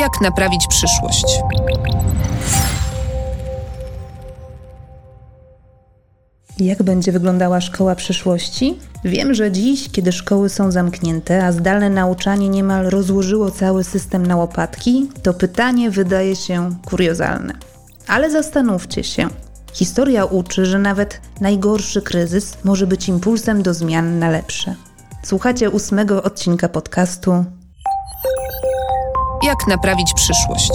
Jak naprawić przyszłość? Jak będzie wyglądała szkoła przyszłości? Wiem, że dziś, kiedy szkoły są zamknięte, a zdalne nauczanie niemal rozłożyło cały system na łopatki, to pytanie wydaje się kuriozalne. Ale zastanówcie się. Historia uczy, że nawet najgorszy kryzys może być impulsem do zmian na lepsze. Słuchacie ósmego odcinka podcastu Jak naprawić przyszłość?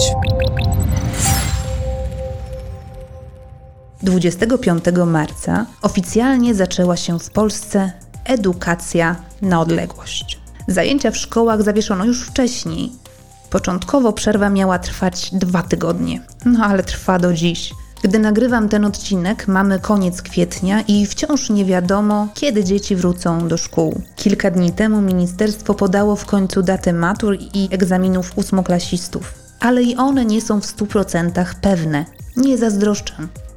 25 marca oficjalnie zaczęła się w Polsce edukacja na odległość. Zajęcia w szkołach zawieszono już wcześniej. Początkowo przerwa miała trwać dwa tygodnie, no ale trwa do dziś. Gdy nagrywam ten odcinek, mamy koniec kwietnia i wciąż nie wiadomo, kiedy dzieci wrócą do szkół. Kilka dni temu ministerstwo podało w końcu daty matur i egzaminów ósmoklasistów, ale i one nie są w 100% pewne. Nie zazdroszczę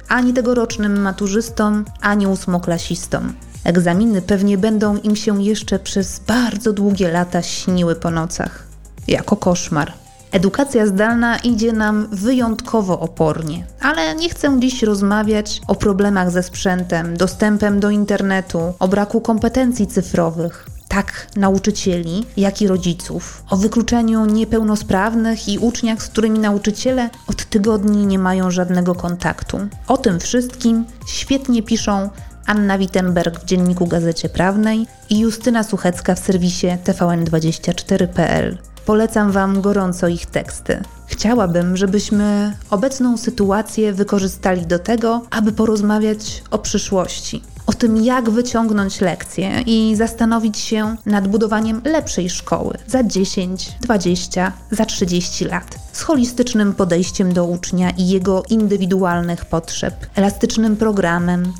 ani tegorocznym maturzystom, ani ósmoklasistom. Egzaminy pewnie będą im się jeszcze przez bardzo długie lata śniły po nocach. Jako koszmar. Edukacja zdalna idzie nam wyjątkowo opornie, ale nie chcę dziś rozmawiać o problemach ze sprzętem, dostępem do internetu, o braku kompetencji cyfrowych. Tak nauczycieli, jak i rodziców, o wykluczeniu niepełnosprawnych i uczniach, z którymi nauczyciele od tygodni nie mają żadnego kontaktu. O tym wszystkim świetnie piszą Anna Wittenberg w dzienniku Gazecie Prawnej i Justyna Suchecka w serwisie tvn24.pl. Polecam Wam gorąco ich teksty. Chciałabym, żebyśmy obecną sytuację wykorzystali do tego, aby porozmawiać o przyszłości. O tym, jak wyciągnąć lekcje i zastanowić się nad budowaniem lepszej szkoły za 10, 20, za 30 lat. Z holistycznym podejściem do ucznia i jego indywidualnych potrzeb, elastycznym programem,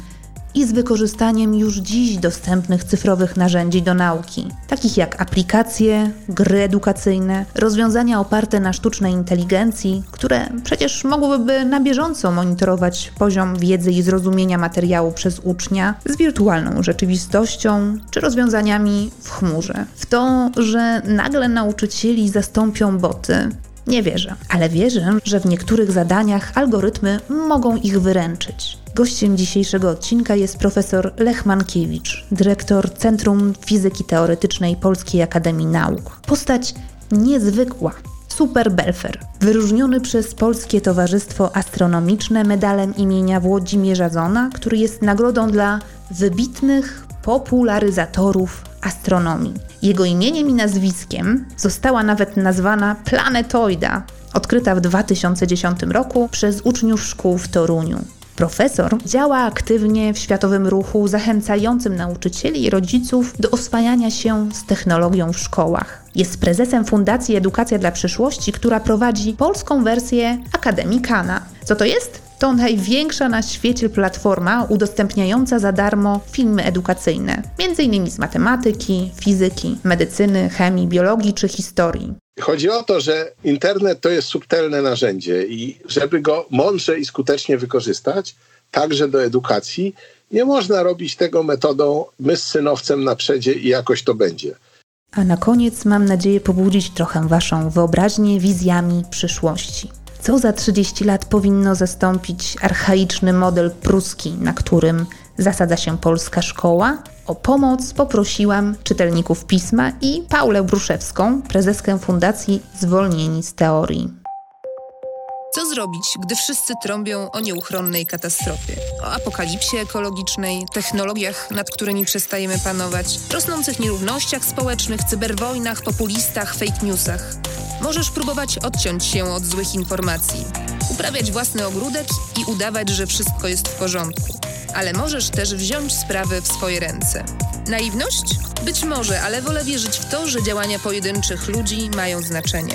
i z wykorzystaniem już dziś dostępnych cyfrowych narzędzi do nauki, takich jak aplikacje, gry edukacyjne, rozwiązania oparte na sztucznej inteligencji, które przecież mogłyby na bieżąco monitorować poziom wiedzy i zrozumienia materiału przez ucznia z wirtualną rzeczywistością czy rozwiązaniami w chmurze. W to, że nagle nauczycieli zastąpią boty, nie wierzę, ale wierzę, że w niektórych zadaniach algorytmy mogą ich wyręczyć. Gościem dzisiejszego odcinka jest profesor Lech Mankiewicz, dyrektor Centrum Fizyki Teoretycznej Polskiej Akademii Nauk. Postać niezwykła, Super Belfer, wyróżniony przez Polskie Towarzystwo Astronomiczne medalem imienia Włodzimierza Zona, który jest nagrodą dla wybitnych popularyzatorów astronomii. Jego imieniem i nazwiskiem została nawet nazwana planetoida, odkryta w 2010 roku przez uczniów szkół w Toruniu. Profesor działa aktywnie w światowym ruchu zachęcającym nauczycieli i rodziców do oswajania się z technologią w szkołach. Jest prezesem Fundacji Edukacja dla Przyszłości, która prowadzi polską wersję Akademii Kana. Co to jest? To największa na świecie platforma udostępniająca za darmo filmy edukacyjne, m.in. z matematyki, fizyki, medycyny, chemii, biologii czy historii. Chodzi o to, że internet to jest subtelne narzędzie i żeby go mądrze i skutecznie wykorzystać, także do edukacji, nie można robić tego metodą my z synowcem na przedzie i jakoś to będzie. A na koniec mam nadzieję pobudzić trochę Waszą wyobraźnię wizjami przyszłości. Co za 30 lat powinno zastąpić archaiczny model pruski, na którym zasadza się polska szkoła? O pomoc poprosiłam czytelników pisma i Paulę Bruszewską, prezeskę Fundacji Zwolnieni z Teorii. Co zrobić, gdy wszyscy trąbią o nieuchronnej katastrofie, o apokalipsie ekologicznej, technologiach, nad którymi przestajemy panować, rosnących nierównościach społecznych, cyberwojnach, populistach, fake newsach? Możesz próbować odciąć się od złych informacji, uprawiać własny ogródek i udawać, że wszystko jest w porządku. Ale możesz też wziąć sprawy w swoje ręce. Naiwność? Być może, ale wolę wierzyć w to, że działania pojedynczych ludzi mają znaczenie.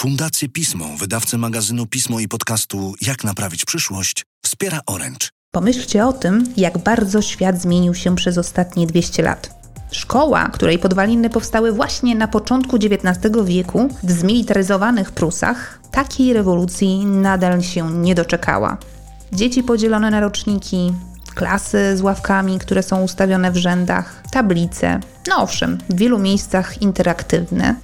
Fundację Pismo, wydawcę magazynu Pismo i podcastu Jak naprawić przyszłość, wspiera Orange. Pomyślcie o tym, jak bardzo świat zmienił się przez ostatnie 200 lat. Szkoła, której podwaliny powstały właśnie na początku XIX wieku w zmilitaryzowanych Prusach, takiej rewolucji nadal się nie doczekała. Dzieci podzielone na roczniki, klasy z ławkami, które są ustawione w rzędach, tablice. No owszem, w wielu miejscach interaktywne,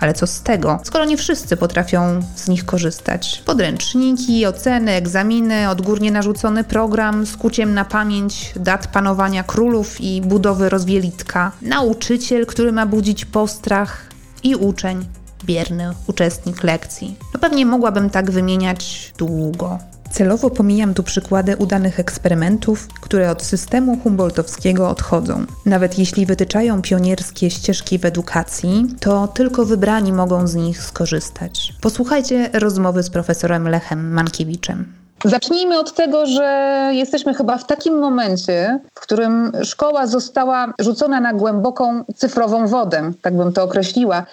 ale co z tego, skoro nie wszyscy potrafią z nich korzystać? Podręczniki, oceny, egzaminy, odgórnie narzucony program z kuciem na pamięć dat panowania królów i budowy rozwielitka, nauczyciel, który ma budzić postrach i uczeń, bierny uczestnik lekcji. No pewnie mogłabym tak wymieniać długo. Celowo pomijam tu przykłady udanych eksperymentów, które od systemu humboldtowskiego odchodzą. Nawet jeśli wytyczają pionierskie ścieżki w edukacji, to tylko wybrani mogą z nich skorzystać. Posłuchajcie rozmowy z profesorem Lechem Mankiewiczem. Zacznijmy od tego, że jesteśmy chyba w takim momencie, w którym szkoła została rzucona na głęboką cyfrową wodę, tak bym to określiła.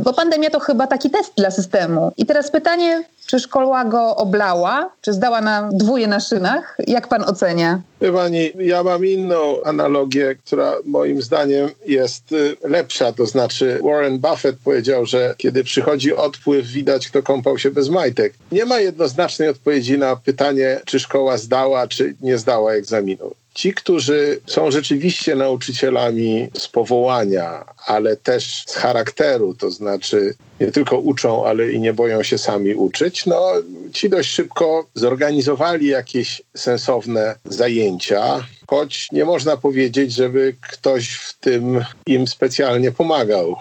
Bo pandemia to chyba taki test dla systemu. I teraz pytanie, czy szkoła go oblała, czy zdała na dwóje na szynach? Jak pan ocenia? Pani, ja mam inną analogię, która moim zdaniem jest y, lepsza. To znaczy, Warren Buffett powiedział, że kiedy przychodzi odpływ, widać, kto kąpał się bez majtek. Nie ma jednoznacznej odpowiedzi na pytanie, czy szkoła zdała, czy nie zdała egzaminu. Ci, którzy są rzeczywiście nauczycielami z powołania, ale też z charakteru, to znaczy nie tylko uczą, ale i nie boją się sami uczyć, no ci dość szybko zorganizowali jakieś sensowne zajęcia, choć nie można powiedzieć, żeby ktoś w tym im specjalnie pomagał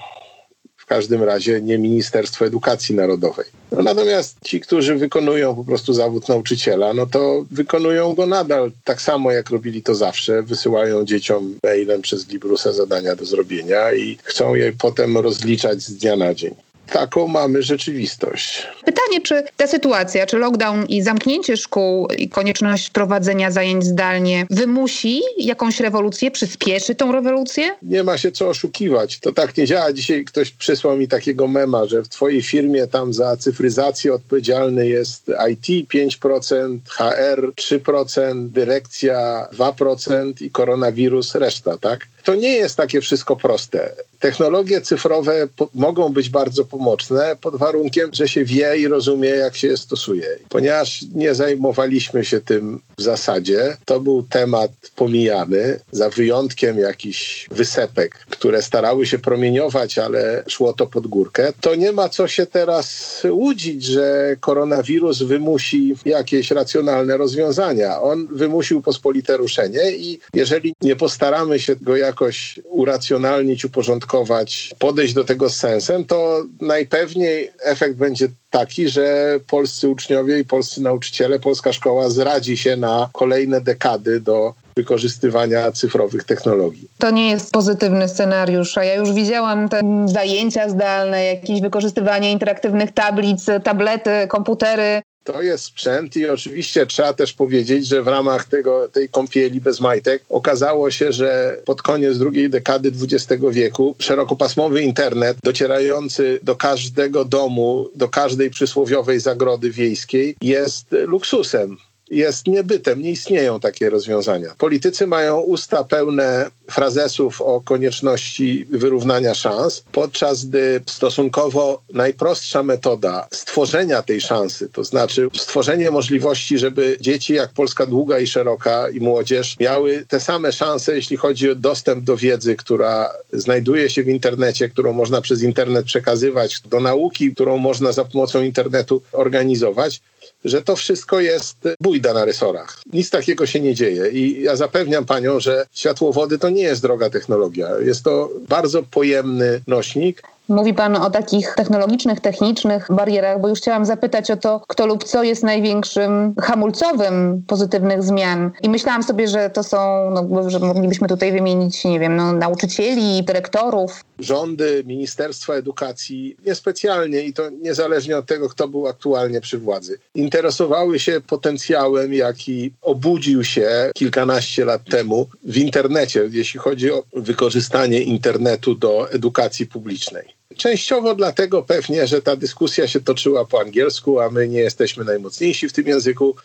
każdym razie nie Ministerstwo Edukacji Narodowej. No natomiast ci, którzy wykonują po prostu zawód nauczyciela, no to wykonują go nadal tak samo, jak robili to zawsze. Wysyłają dzieciom mailem przez Librusa zadania do zrobienia i chcą je potem rozliczać z dnia na dzień taką mamy rzeczywistość. Pytanie, czy ta sytuacja, czy lockdown i zamknięcie szkół i konieczność prowadzenia zajęć zdalnie wymusi jakąś rewolucję, przyspieszy tą rewolucję? Nie ma się co oszukiwać. To tak nie działa. Dzisiaj ktoś przysłał mi takiego mema, że w twojej firmie tam za cyfryzację odpowiedzialny jest IT 5%, HR 3%, dyrekcja 2% i koronawirus reszta, tak? To nie jest takie wszystko proste. Technologie cyfrowe mogą być bardzo pomocne pod warunkiem, że się wie i rozumie, jak się je stosuje. Ponieważ nie zajmowaliśmy się tym w zasadzie, to był temat pomijany, za wyjątkiem jakichś wysepek, które starały się promieniować, ale szło to pod górkę. To nie ma co się teraz łudzić, że koronawirus wymusi jakieś racjonalne rozwiązania. On wymusił pospolite ruszenie i jeżeli nie postaramy się go jakoś uracjonalnić, uporządkować, podejść do tego z sensem, to najpewniej efekt będzie taki, że polscy uczniowie i polscy nauczyciele, polska szkoła zradzi się na kolejne dekady do wykorzystywania cyfrowych technologii. To nie jest pozytywny scenariusz, a ja już widziałam te zajęcia zdalne, jakieś wykorzystywanie interaktywnych tablic, tablety, komputery. To jest sprzęt i oczywiście trzeba też powiedzieć, że w ramach tego, tej kąpieli bez majtek okazało się, że pod koniec drugiej dekady XX wieku szerokopasmowy internet docierający do każdego domu, do każdej przysłowiowej zagrody wiejskiej jest luksusem jest niebytem, nie istnieją takie rozwiązania. Politycy mają usta pełne frazesów o konieczności wyrównania szans, podczas gdy stosunkowo najprostsza metoda stworzenia tej szansy, to znaczy stworzenie możliwości, żeby dzieci jak Polska długa i szeroka i młodzież miały te same szanse, jeśli chodzi o dostęp do wiedzy, która znajduje się w internecie, którą można przez internet przekazywać, do nauki, którą można za pomocą internetu organizować, że to wszystko jest bójda na rysorach. Nic takiego się nie dzieje i ja zapewniam panią, że światłowody to nie jest droga technologia. Jest to bardzo pojemny nośnik, Mówi Pan o takich technologicznych, technicznych barierach, bo już chciałam zapytać o to, kto lub co jest największym hamulcowym pozytywnych zmian. I myślałam sobie, że to są, no, że moglibyśmy tutaj wymienić, nie wiem, no, nauczycieli, dyrektorów. Rządy, Ministerstwa Edukacji niespecjalnie i to niezależnie od tego, kto był aktualnie przy władzy, interesowały się potencjałem, jaki obudził się kilkanaście lat temu w internecie, jeśli chodzi o wykorzystanie internetu do edukacji publicznej. Częściowo dlatego pewnie, że ta dyskusja się toczyła po angielsku, a my nie jesteśmy najmocniejsi w tym języku.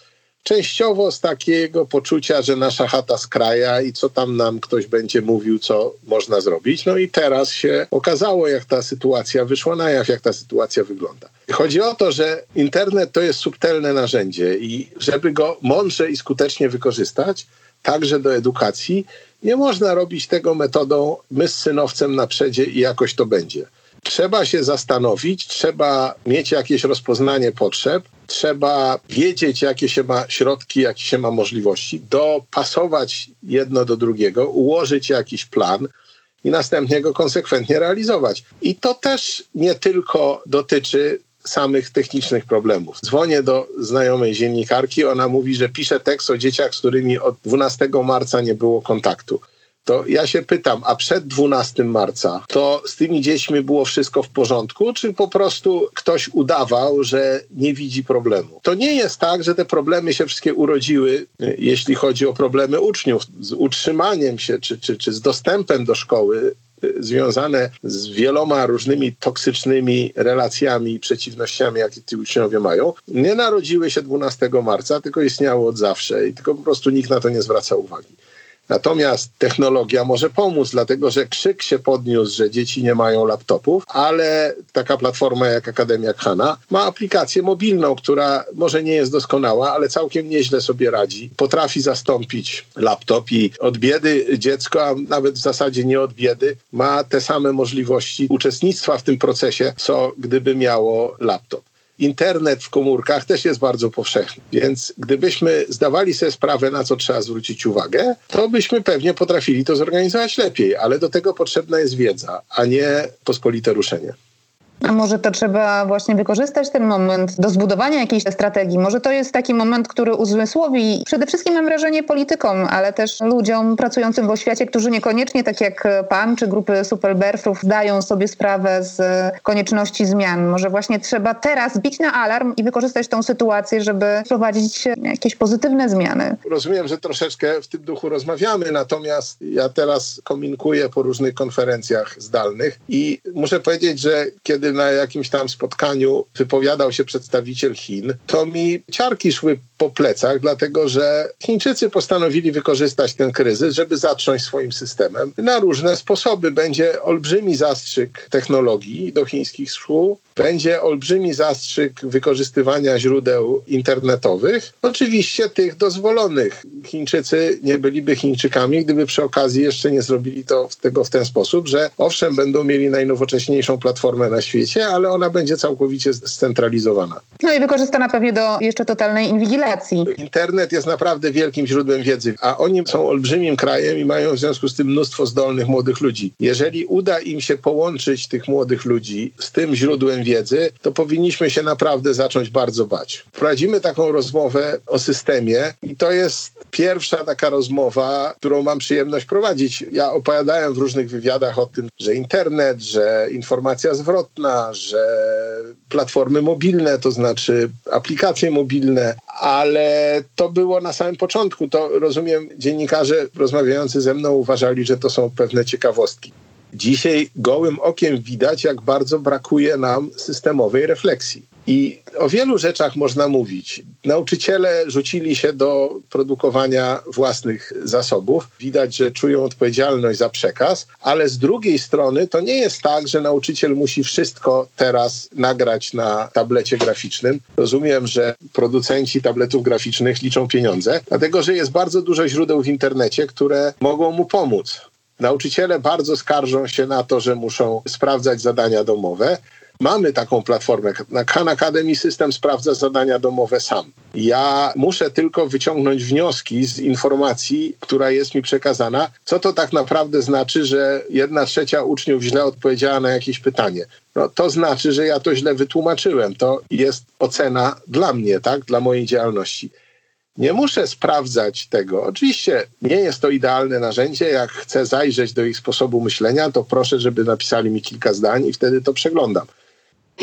Częściowo z takiego poczucia, że nasza chata z kraja i co tam nam ktoś będzie mówił, co można zrobić. No i teraz się okazało, jak ta sytuacja wyszła na jaw, jak ta sytuacja wygląda. Chodzi o to, że internet to jest subtelne narzędzie i żeby go mądrze i skutecznie wykorzystać, także do edukacji, nie można robić tego metodą my z synowcem na przedzie i jakoś to będzie. Trzeba się zastanowić, trzeba mieć jakieś rozpoznanie potrzeb, trzeba wiedzieć, jakie się ma środki, jakie się ma możliwości, dopasować jedno do drugiego, ułożyć jakiś plan i następnie go konsekwentnie realizować. I to też nie tylko dotyczy samych technicznych problemów. Dzwonię do znajomej dziennikarki, ona mówi, że pisze tekst o dzieciach, z którymi od 12 marca nie było kontaktu to ja się pytam, a przed 12 marca to z tymi dziećmi było wszystko w porządku, czy po prostu ktoś udawał, że nie widzi problemu? To nie jest tak, że te problemy się wszystkie urodziły, jeśli chodzi o problemy uczniów, z utrzymaniem się czy, czy, czy z dostępem do szkoły związane z wieloma różnymi toksycznymi relacjami i przeciwnościami, jakie ci uczniowie mają, nie narodziły się 12 marca, tylko istniały od zawsze i tylko po prostu nikt na to nie zwraca uwagi. Natomiast technologia może pomóc, dlatego że krzyk się podniósł, że dzieci nie mają laptopów, ale taka platforma jak Akademia Khana ma aplikację mobilną, która może nie jest doskonała, ale całkiem nieźle sobie radzi. Potrafi zastąpić laptop i od biedy dziecko, a nawet w zasadzie nie od biedy, ma te same możliwości uczestnictwa w tym procesie, co gdyby miało laptop internet w komórkach też jest bardzo powszechny. Więc gdybyśmy zdawali sobie sprawę, na co trzeba zwrócić uwagę, to byśmy pewnie potrafili to zorganizować lepiej, ale do tego potrzebna jest wiedza, a nie pospolite ruszenie. A może to trzeba właśnie wykorzystać ten moment do zbudowania jakiejś strategii? Może to jest taki moment, który uzmysłowi przede wszystkim mam wrażenie politykom, ale też ludziom pracującym w oświacie, którzy niekoniecznie tak jak pan czy grupy superberfów zdają sobie sprawę z konieczności zmian. Może właśnie trzeba teraz bić na alarm i wykorzystać tą sytuację, żeby wprowadzić jakieś pozytywne zmiany. Rozumiem, że troszeczkę w tym duchu rozmawiamy, natomiast ja teraz komunikuję po różnych konferencjach zdalnych i muszę powiedzieć, że kiedy kiedy na jakimś tam spotkaniu wypowiadał się przedstawiciel Chin, to mi ciarki szły po plecach, dlatego że Chińczycy postanowili wykorzystać ten kryzys, żeby zacząć swoim systemem na różne sposoby. Będzie olbrzymi zastrzyk technologii do chińskich szkół, będzie olbrzymi zastrzyk wykorzystywania źródeł internetowych, oczywiście tych dozwolonych. Chińczycy nie byliby Chińczykami, gdyby przy okazji jeszcze nie zrobili to, tego w ten sposób, że owszem, będą mieli najnowocześniejszą platformę na świecie, ale ona będzie całkowicie scentralizowana. No i wykorzystana pewnie do jeszcze totalnej inwigilacji. Internet jest naprawdę wielkim źródłem wiedzy, a oni są olbrzymim krajem i mają w związku z tym mnóstwo zdolnych młodych ludzi. Jeżeli uda im się połączyć tych młodych ludzi z tym źródłem wiedzy, to powinniśmy się naprawdę zacząć bardzo bać. Prowadzimy taką rozmowę o systemie i to jest pierwsza taka rozmowa, którą mam przyjemność prowadzić. Ja opowiadałem w różnych wywiadach o tym, że internet, że informacja zwrotna, że platformy mobilne, to znaczy aplikacje mobilne, ale to było na samym początku. To rozumiem, dziennikarze rozmawiający ze mną uważali, że to są pewne ciekawostki. Dzisiaj gołym okiem widać, jak bardzo brakuje nam systemowej refleksji. I o wielu rzeczach można mówić. Nauczyciele rzucili się do produkowania własnych zasobów. Widać, że czują odpowiedzialność za przekaz, ale z drugiej strony to nie jest tak, że nauczyciel musi wszystko teraz nagrać na tablecie graficznym. Rozumiem, że producenci tabletów graficznych liczą pieniądze, dlatego że jest bardzo dużo źródeł w internecie, które mogą mu pomóc. Nauczyciele bardzo skarżą się na to, że muszą sprawdzać zadania domowe. Mamy taką platformę. Na Khan Academy system sprawdza zadania domowe sam. Ja muszę tylko wyciągnąć wnioski z informacji, która jest mi przekazana, co to tak naprawdę znaczy, że jedna trzecia uczniów źle odpowiedziała na jakieś pytanie. No, to znaczy, że ja to źle wytłumaczyłem. To jest ocena dla mnie, tak, dla mojej działalności. Nie muszę sprawdzać tego. Oczywiście nie jest to idealne narzędzie. Jak chcę zajrzeć do ich sposobu myślenia, to proszę, żeby napisali mi kilka zdań i wtedy to przeglądam.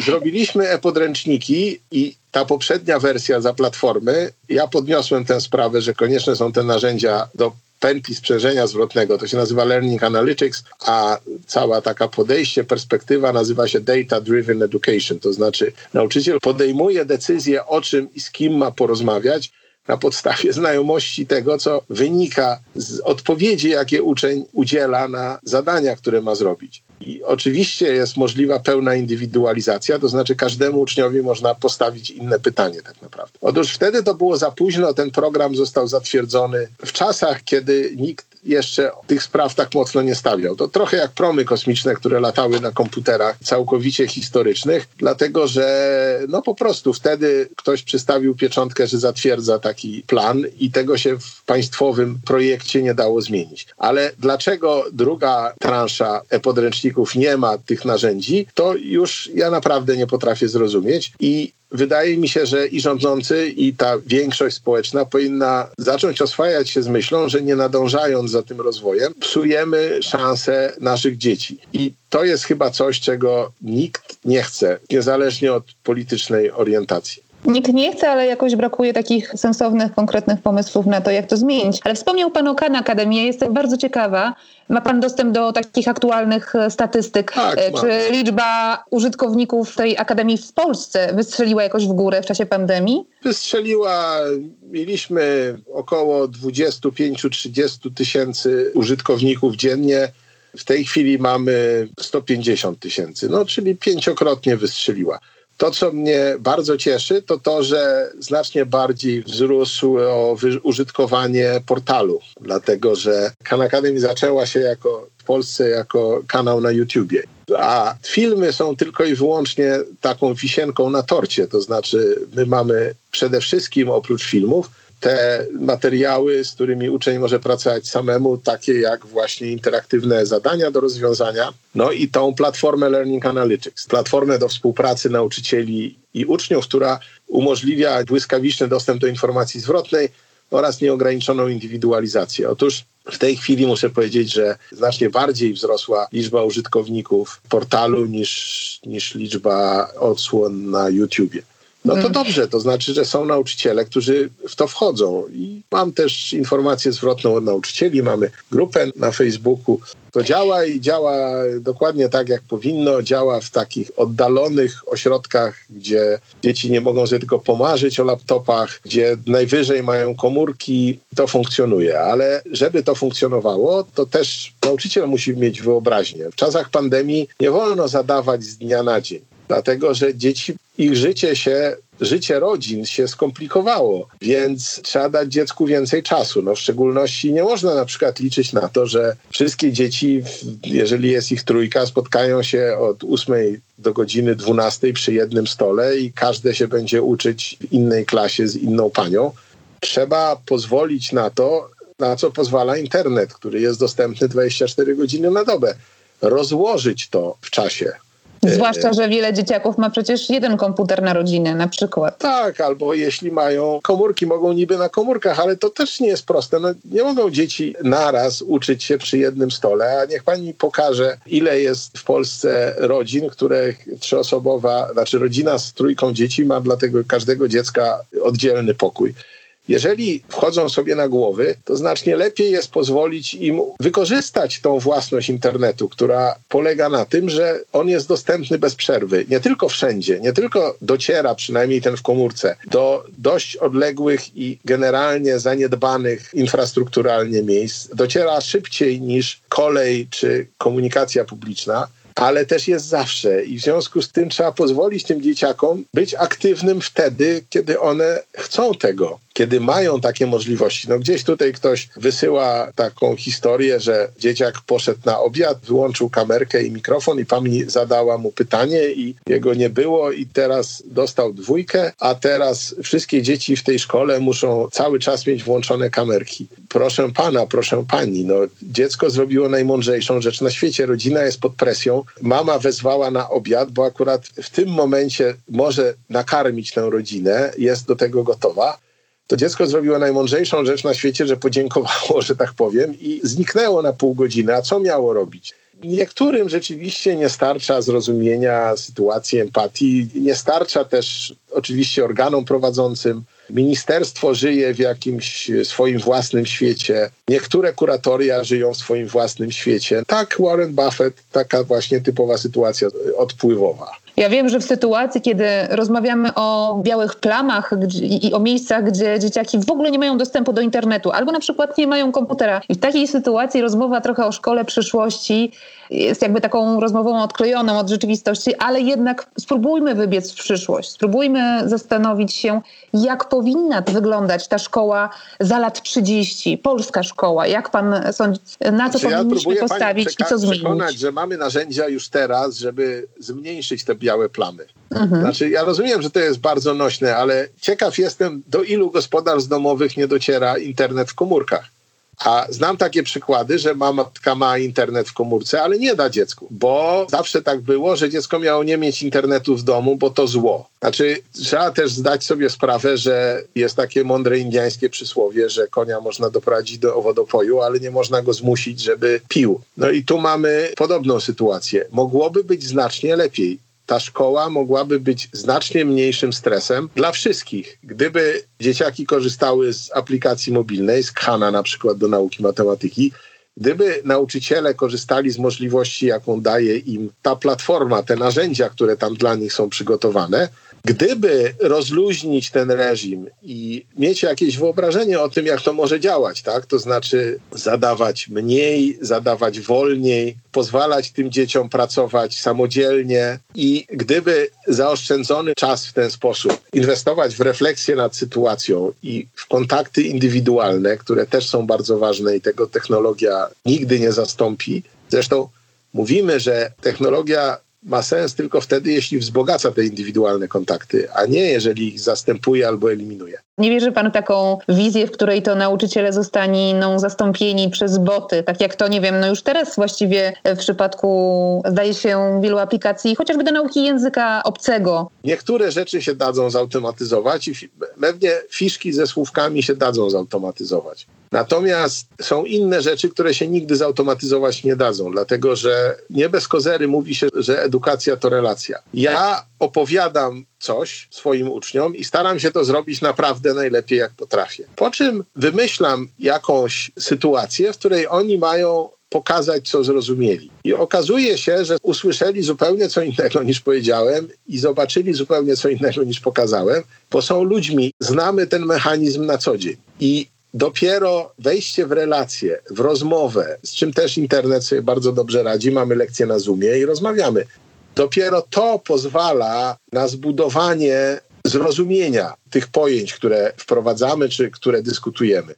Zrobiliśmy e-podręczniki i ta poprzednia wersja za platformy, ja podniosłem tę sprawę, że konieczne są te narzędzia do pętli sprzężenia zwrotnego. To się nazywa Learning Analytics, a cała taka podejście, perspektywa nazywa się Data Driven Education. To znaczy nauczyciel podejmuje decyzję o czym i z kim ma porozmawiać, na podstawie znajomości tego, co wynika z odpowiedzi, jakie uczeń udziela na zadania, które ma zrobić. I oczywiście jest możliwa pełna indywidualizacja, to znaczy każdemu uczniowi można postawić inne pytanie tak naprawdę. Otóż wtedy to było za późno, ten program został zatwierdzony w czasach, kiedy nikt jeszcze tych spraw tak mocno nie stawiał. To trochę jak promy kosmiczne, które latały na komputerach całkowicie historycznych, dlatego że no po prostu wtedy ktoś przystawił pieczątkę, że zatwierdza taki plan i tego się w państwowym projekcie nie dało zmienić. Ale dlaczego druga transza e-podręczników nie ma tych narzędzi, to już ja naprawdę nie potrafię zrozumieć i wydaje mi się, że i rządzący, i ta większość społeczna powinna zacząć oswajać się z myślą, że nie nadążając za tym rozwojem, psujemy szanse naszych dzieci. I to jest chyba coś, czego nikt nie chce, niezależnie od politycznej orientacji. Nikt nie chce, ale jakoś brakuje takich sensownych, konkretnych pomysłów na to, jak to zmienić. Ale wspomniał Pan o Khan Academy. Jestem bardzo ciekawa. Ma Pan dostęp do takich aktualnych e, statystyk? Tak, e, Czy mam. liczba użytkowników tej Akademii w Polsce wystrzeliła jakoś w górę w czasie pandemii? Wystrzeliła, mieliśmy około 25-30 tysięcy użytkowników dziennie. W tej chwili mamy 150 tysięcy, no czyli pięciokrotnie wystrzeliła. To, co mnie bardzo cieszy, to to, że znacznie bardziej wzrosło użytkowanie portalu, dlatego że Khan Academy zaczęła się jako w Polsce jako kanał na YouTubie. A filmy są tylko i wyłącznie taką wisienką na torcie. To znaczy, my mamy przede wszystkim oprócz filmów te materiały, z którymi uczeń może pracować samemu, takie jak właśnie interaktywne zadania do rozwiązania, no i tą platformę Learning Analytics, platformę do współpracy nauczycieli i uczniów, która umożliwia błyskawiczny dostęp do informacji zwrotnej oraz nieograniczoną indywidualizację. Otóż w tej chwili muszę powiedzieć, że znacznie bardziej wzrosła liczba użytkowników portalu niż, niż liczba odsłon na YouTubie. No to dobrze, to znaczy, że są nauczyciele, którzy w to wchodzą. I mam też informację zwrotną od nauczycieli, mamy grupę na Facebooku. To działa i działa dokładnie tak, jak powinno. Działa w takich oddalonych ośrodkach, gdzie dzieci nie mogą sobie tylko pomarzyć o laptopach, gdzie najwyżej mają komórki. To funkcjonuje, ale żeby to funkcjonowało, to też nauczyciel musi mieć wyobraźnię. W czasach pandemii nie wolno zadawać z dnia na dzień dlatego że dzieci, ich życie się, życie rodzin się skomplikowało, więc trzeba dać dziecku więcej czasu. No w szczególności nie można na przykład liczyć na to, że wszystkie dzieci, jeżeli jest ich trójka, spotkają się od 8 do godziny 12 przy jednym stole i każde się będzie uczyć w innej klasie z inną panią. Trzeba pozwolić na to, na co pozwala internet, który jest dostępny 24 godziny na dobę. Rozłożyć to w czasie Zwłaszcza, że wiele dzieciaków ma przecież jeden komputer na rodzinę na przykład. Tak, albo jeśli mają komórki, mogą niby na komórkach, ale to też nie jest proste. No, nie mogą dzieci naraz uczyć się przy jednym stole, a niech pani pokaże, ile jest w Polsce rodzin, których trzyosobowa, znaczy rodzina z trójką dzieci ma dla tego każdego dziecka oddzielny pokój. Jeżeli wchodzą sobie na głowy, to znacznie lepiej jest pozwolić im wykorzystać tą własność internetu, która polega na tym, że on jest dostępny bez przerwy. Nie tylko wszędzie, nie tylko dociera, przynajmniej ten w komórce, do dość odległych i generalnie zaniedbanych infrastrukturalnie miejsc. Dociera szybciej niż kolej czy komunikacja publiczna ale też jest zawsze i w związku z tym trzeba pozwolić tym dzieciakom być aktywnym wtedy, kiedy one chcą tego kiedy mają takie możliwości. No gdzieś tutaj ktoś wysyła taką historię, że dzieciak poszedł na obiad, wyłączył kamerkę i mikrofon i pani zadała mu pytanie i jego nie było i teraz dostał dwójkę, a teraz wszystkie dzieci w tej szkole muszą cały czas mieć włączone kamerki. Proszę pana, proszę pani, no dziecko zrobiło najmądrzejszą rzecz na świecie. Rodzina jest pod presją. Mama wezwała na obiad, bo akurat w tym momencie może nakarmić tę rodzinę, jest do tego gotowa to dziecko zrobiło najmądrzejszą rzecz na świecie, że podziękowało, że tak powiem, i zniknęło na pół godziny. A co miało robić? Niektórym rzeczywiście nie starcza zrozumienia sytuacji, empatii. Nie starcza też oczywiście organom prowadzącym. Ministerstwo żyje w jakimś swoim własnym świecie. Niektóre kuratoria żyją w swoim własnym świecie. Tak Warren Buffett, taka właśnie typowa sytuacja odpływowa. Ja wiem, że w sytuacji, kiedy rozmawiamy o białych plamach i o miejscach, gdzie dzieciaki w ogóle nie mają dostępu do internetu, albo na przykład nie mają komputera, i w takiej sytuacji rozmowa trochę o szkole przyszłości jest jakby taką rozmową odklejoną od rzeczywistości, ale jednak spróbujmy wybiec w przyszłość. Spróbujmy zastanowić się, jak powinna wyglądać ta szkoła za lat 30, polska szkoła. Jak pan sądzi, na co znaczy, powinniśmy ja postawić i co zmienić? przekonać, że mamy narzędzia już teraz, żeby zmniejszyć te białe plamy. Mhm. Znaczy, ja rozumiem, że to jest bardzo nośne, ale ciekaw jestem, do ilu gospodarstw domowych nie dociera internet w komórkach. A znam takie przykłady, że matka ma internet w komórce, ale nie da dziecku, bo zawsze tak było, że dziecko miało nie mieć internetu w domu, bo to zło. Znaczy, trzeba też zdać sobie sprawę, że jest takie mądre indiańskie przysłowie, że konia można doprowadzić do wodopoju, ale nie można go zmusić, żeby pił. No i tu mamy podobną sytuację. Mogłoby być znacznie lepiej ta szkoła mogłaby być znacznie mniejszym stresem dla wszystkich. Gdyby dzieciaki korzystały z aplikacji mobilnej, z Khana na przykład do nauki matematyki, gdyby nauczyciele korzystali z możliwości, jaką daje im ta platforma, te narzędzia, które tam dla nich są przygotowane, Gdyby rozluźnić ten reżim i mieć jakieś wyobrażenie o tym, jak to może działać, tak? to znaczy zadawać mniej, zadawać wolniej, pozwalać tym dzieciom pracować samodzielnie i gdyby zaoszczędzony czas w ten sposób inwestować w refleksję nad sytuacją i w kontakty indywidualne, które też są bardzo ważne i tego technologia nigdy nie zastąpi. Zresztą mówimy, że technologia ma sens tylko wtedy, jeśli wzbogaca te indywidualne kontakty, a nie jeżeli ich zastępuje albo eliminuje. Nie wierzy pan taką wizję, w której to nauczyciele zostaną zastąpieni przez boty, tak jak to, nie wiem, no już teraz właściwie w przypadku, zdaje się, wielu aplikacji, chociażby do nauki języka obcego. Niektóre rzeczy się dadzą zautomatyzować i pewnie fiszki ze słówkami się dadzą zautomatyzować. Natomiast są inne rzeczy, które się nigdy zautomatyzować nie dadzą, dlatego że nie bez kozery mówi się, że edukacja to relacja. Ja opowiadam coś swoim uczniom i staram się to zrobić naprawdę najlepiej, jak potrafię. Po czym wymyślam jakąś sytuację, w której oni mają pokazać, co zrozumieli. I okazuje się, że usłyszeli zupełnie co innego niż powiedziałem i zobaczyli zupełnie co innego niż pokazałem, bo są ludźmi, znamy ten mechanizm na co dzień. I dopiero wejście w relację, w rozmowę, z czym też internet sobie bardzo dobrze radzi, mamy lekcje na Zoomie i rozmawiamy. Dopiero to pozwala na zbudowanie zrozumienia tych pojęć, które wprowadzamy czy które dyskutujemy.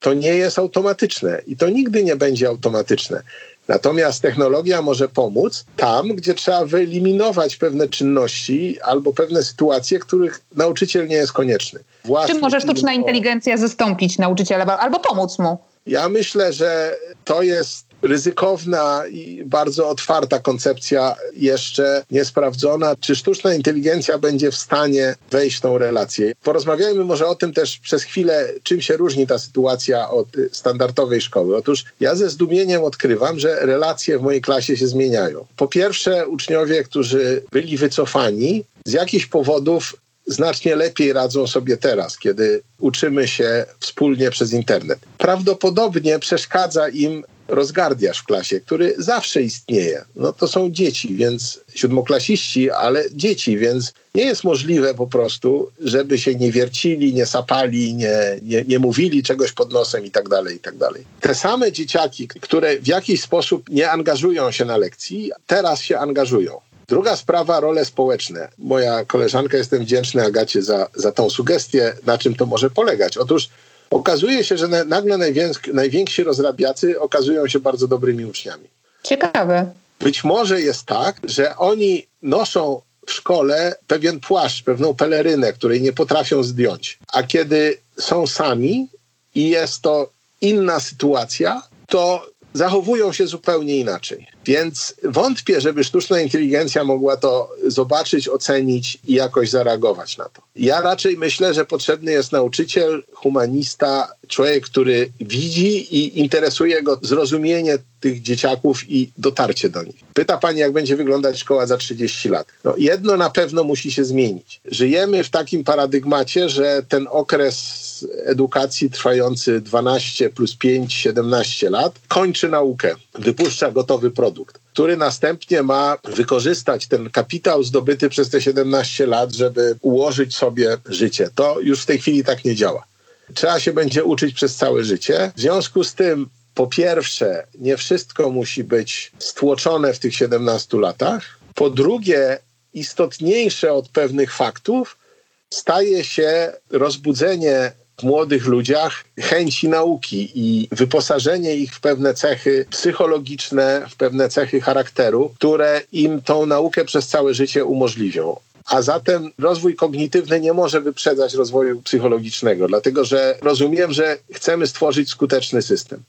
To nie jest automatyczne i to nigdy nie będzie automatyczne. Natomiast technologia może pomóc tam, gdzie trzeba wyeliminować pewne czynności albo pewne sytuacje, których nauczyciel nie jest konieczny. Własny Czym może sztuczna inteligencja zastąpić nauczyciela albo pomóc mu? Ja myślę, że to jest ryzykowna i bardzo otwarta koncepcja, jeszcze niesprawdzona. Czy sztuczna inteligencja będzie w stanie wejść w tą relację? Porozmawiajmy może o tym też przez chwilę, czym się różni ta sytuacja od standardowej szkoły. Otóż ja ze zdumieniem odkrywam, że relacje w mojej klasie się zmieniają. Po pierwsze, uczniowie, którzy byli wycofani, z jakichś powodów znacznie lepiej radzą sobie teraz, kiedy uczymy się wspólnie przez internet. Prawdopodobnie przeszkadza im rozgardiasz w klasie, który zawsze istnieje. No to są dzieci, więc siódmoklasiści, ale dzieci, więc nie jest możliwe po prostu, żeby się nie wiercili, nie sapali, nie, nie, nie mówili czegoś pod nosem i tak dalej, i tak dalej. Te same dzieciaki, które w jakiś sposób nie angażują się na lekcji, teraz się angażują. Druga sprawa, role społeczne. Moja koleżanka, jestem wdzięczny Agacie za, za tą sugestię, na czym to może polegać. Otóż okazuje się, że nagle najwięksi rozrabiacy okazują się bardzo dobrymi uczniami. Ciekawe. Być może jest tak, że oni noszą w szkole pewien płaszcz, pewną pelerynę, której nie potrafią zdjąć. A kiedy są sami i jest to inna sytuacja, to zachowują się zupełnie inaczej. Więc wątpię, żeby sztuczna inteligencja mogła to zobaczyć, ocenić i jakoś zareagować na to. Ja raczej myślę, że potrzebny jest nauczyciel, humanista, człowiek, który widzi i interesuje go zrozumienie tych dzieciaków i dotarcie do nich. Pyta pani, jak będzie wyglądać szkoła za 30 lat. No, jedno na pewno musi się zmienić. Żyjemy w takim paradygmacie, że ten okres edukacji trwający 12 plus 5, 17 lat kończy naukę, wypuszcza gotowy produkt który następnie ma wykorzystać ten kapitał zdobyty przez te 17 lat, żeby ułożyć sobie życie. To już w tej chwili tak nie działa. Trzeba się będzie uczyć przez całe życie. W związku z tym po pierwsze, nie wszystko musi być stłoczone w tych 17 latach. Po drugie, istotniejsze od pewnych faktów staje się rozbudzenie młodych ludziach chęci nauki i wyposażenie ich w pewne cechy psychologiczne, w pewne cechy charakteru, które im tą naukę przez całe życie umożliwią. A zatem rozwój kognitywny nie może wyprzedzać rozwoju psychologicznego, dlatego że rozumiem, że chcemy stworzyć skuteczny system.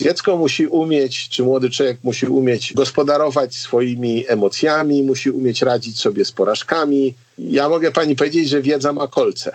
Dziecko musi umieć, czy młody człowiek musi umieć gospodarować swoimi emocjami, musi umieć radzić sobie z porażkami. Ja mogę pani powiedzieć, że wiedza ma kolce.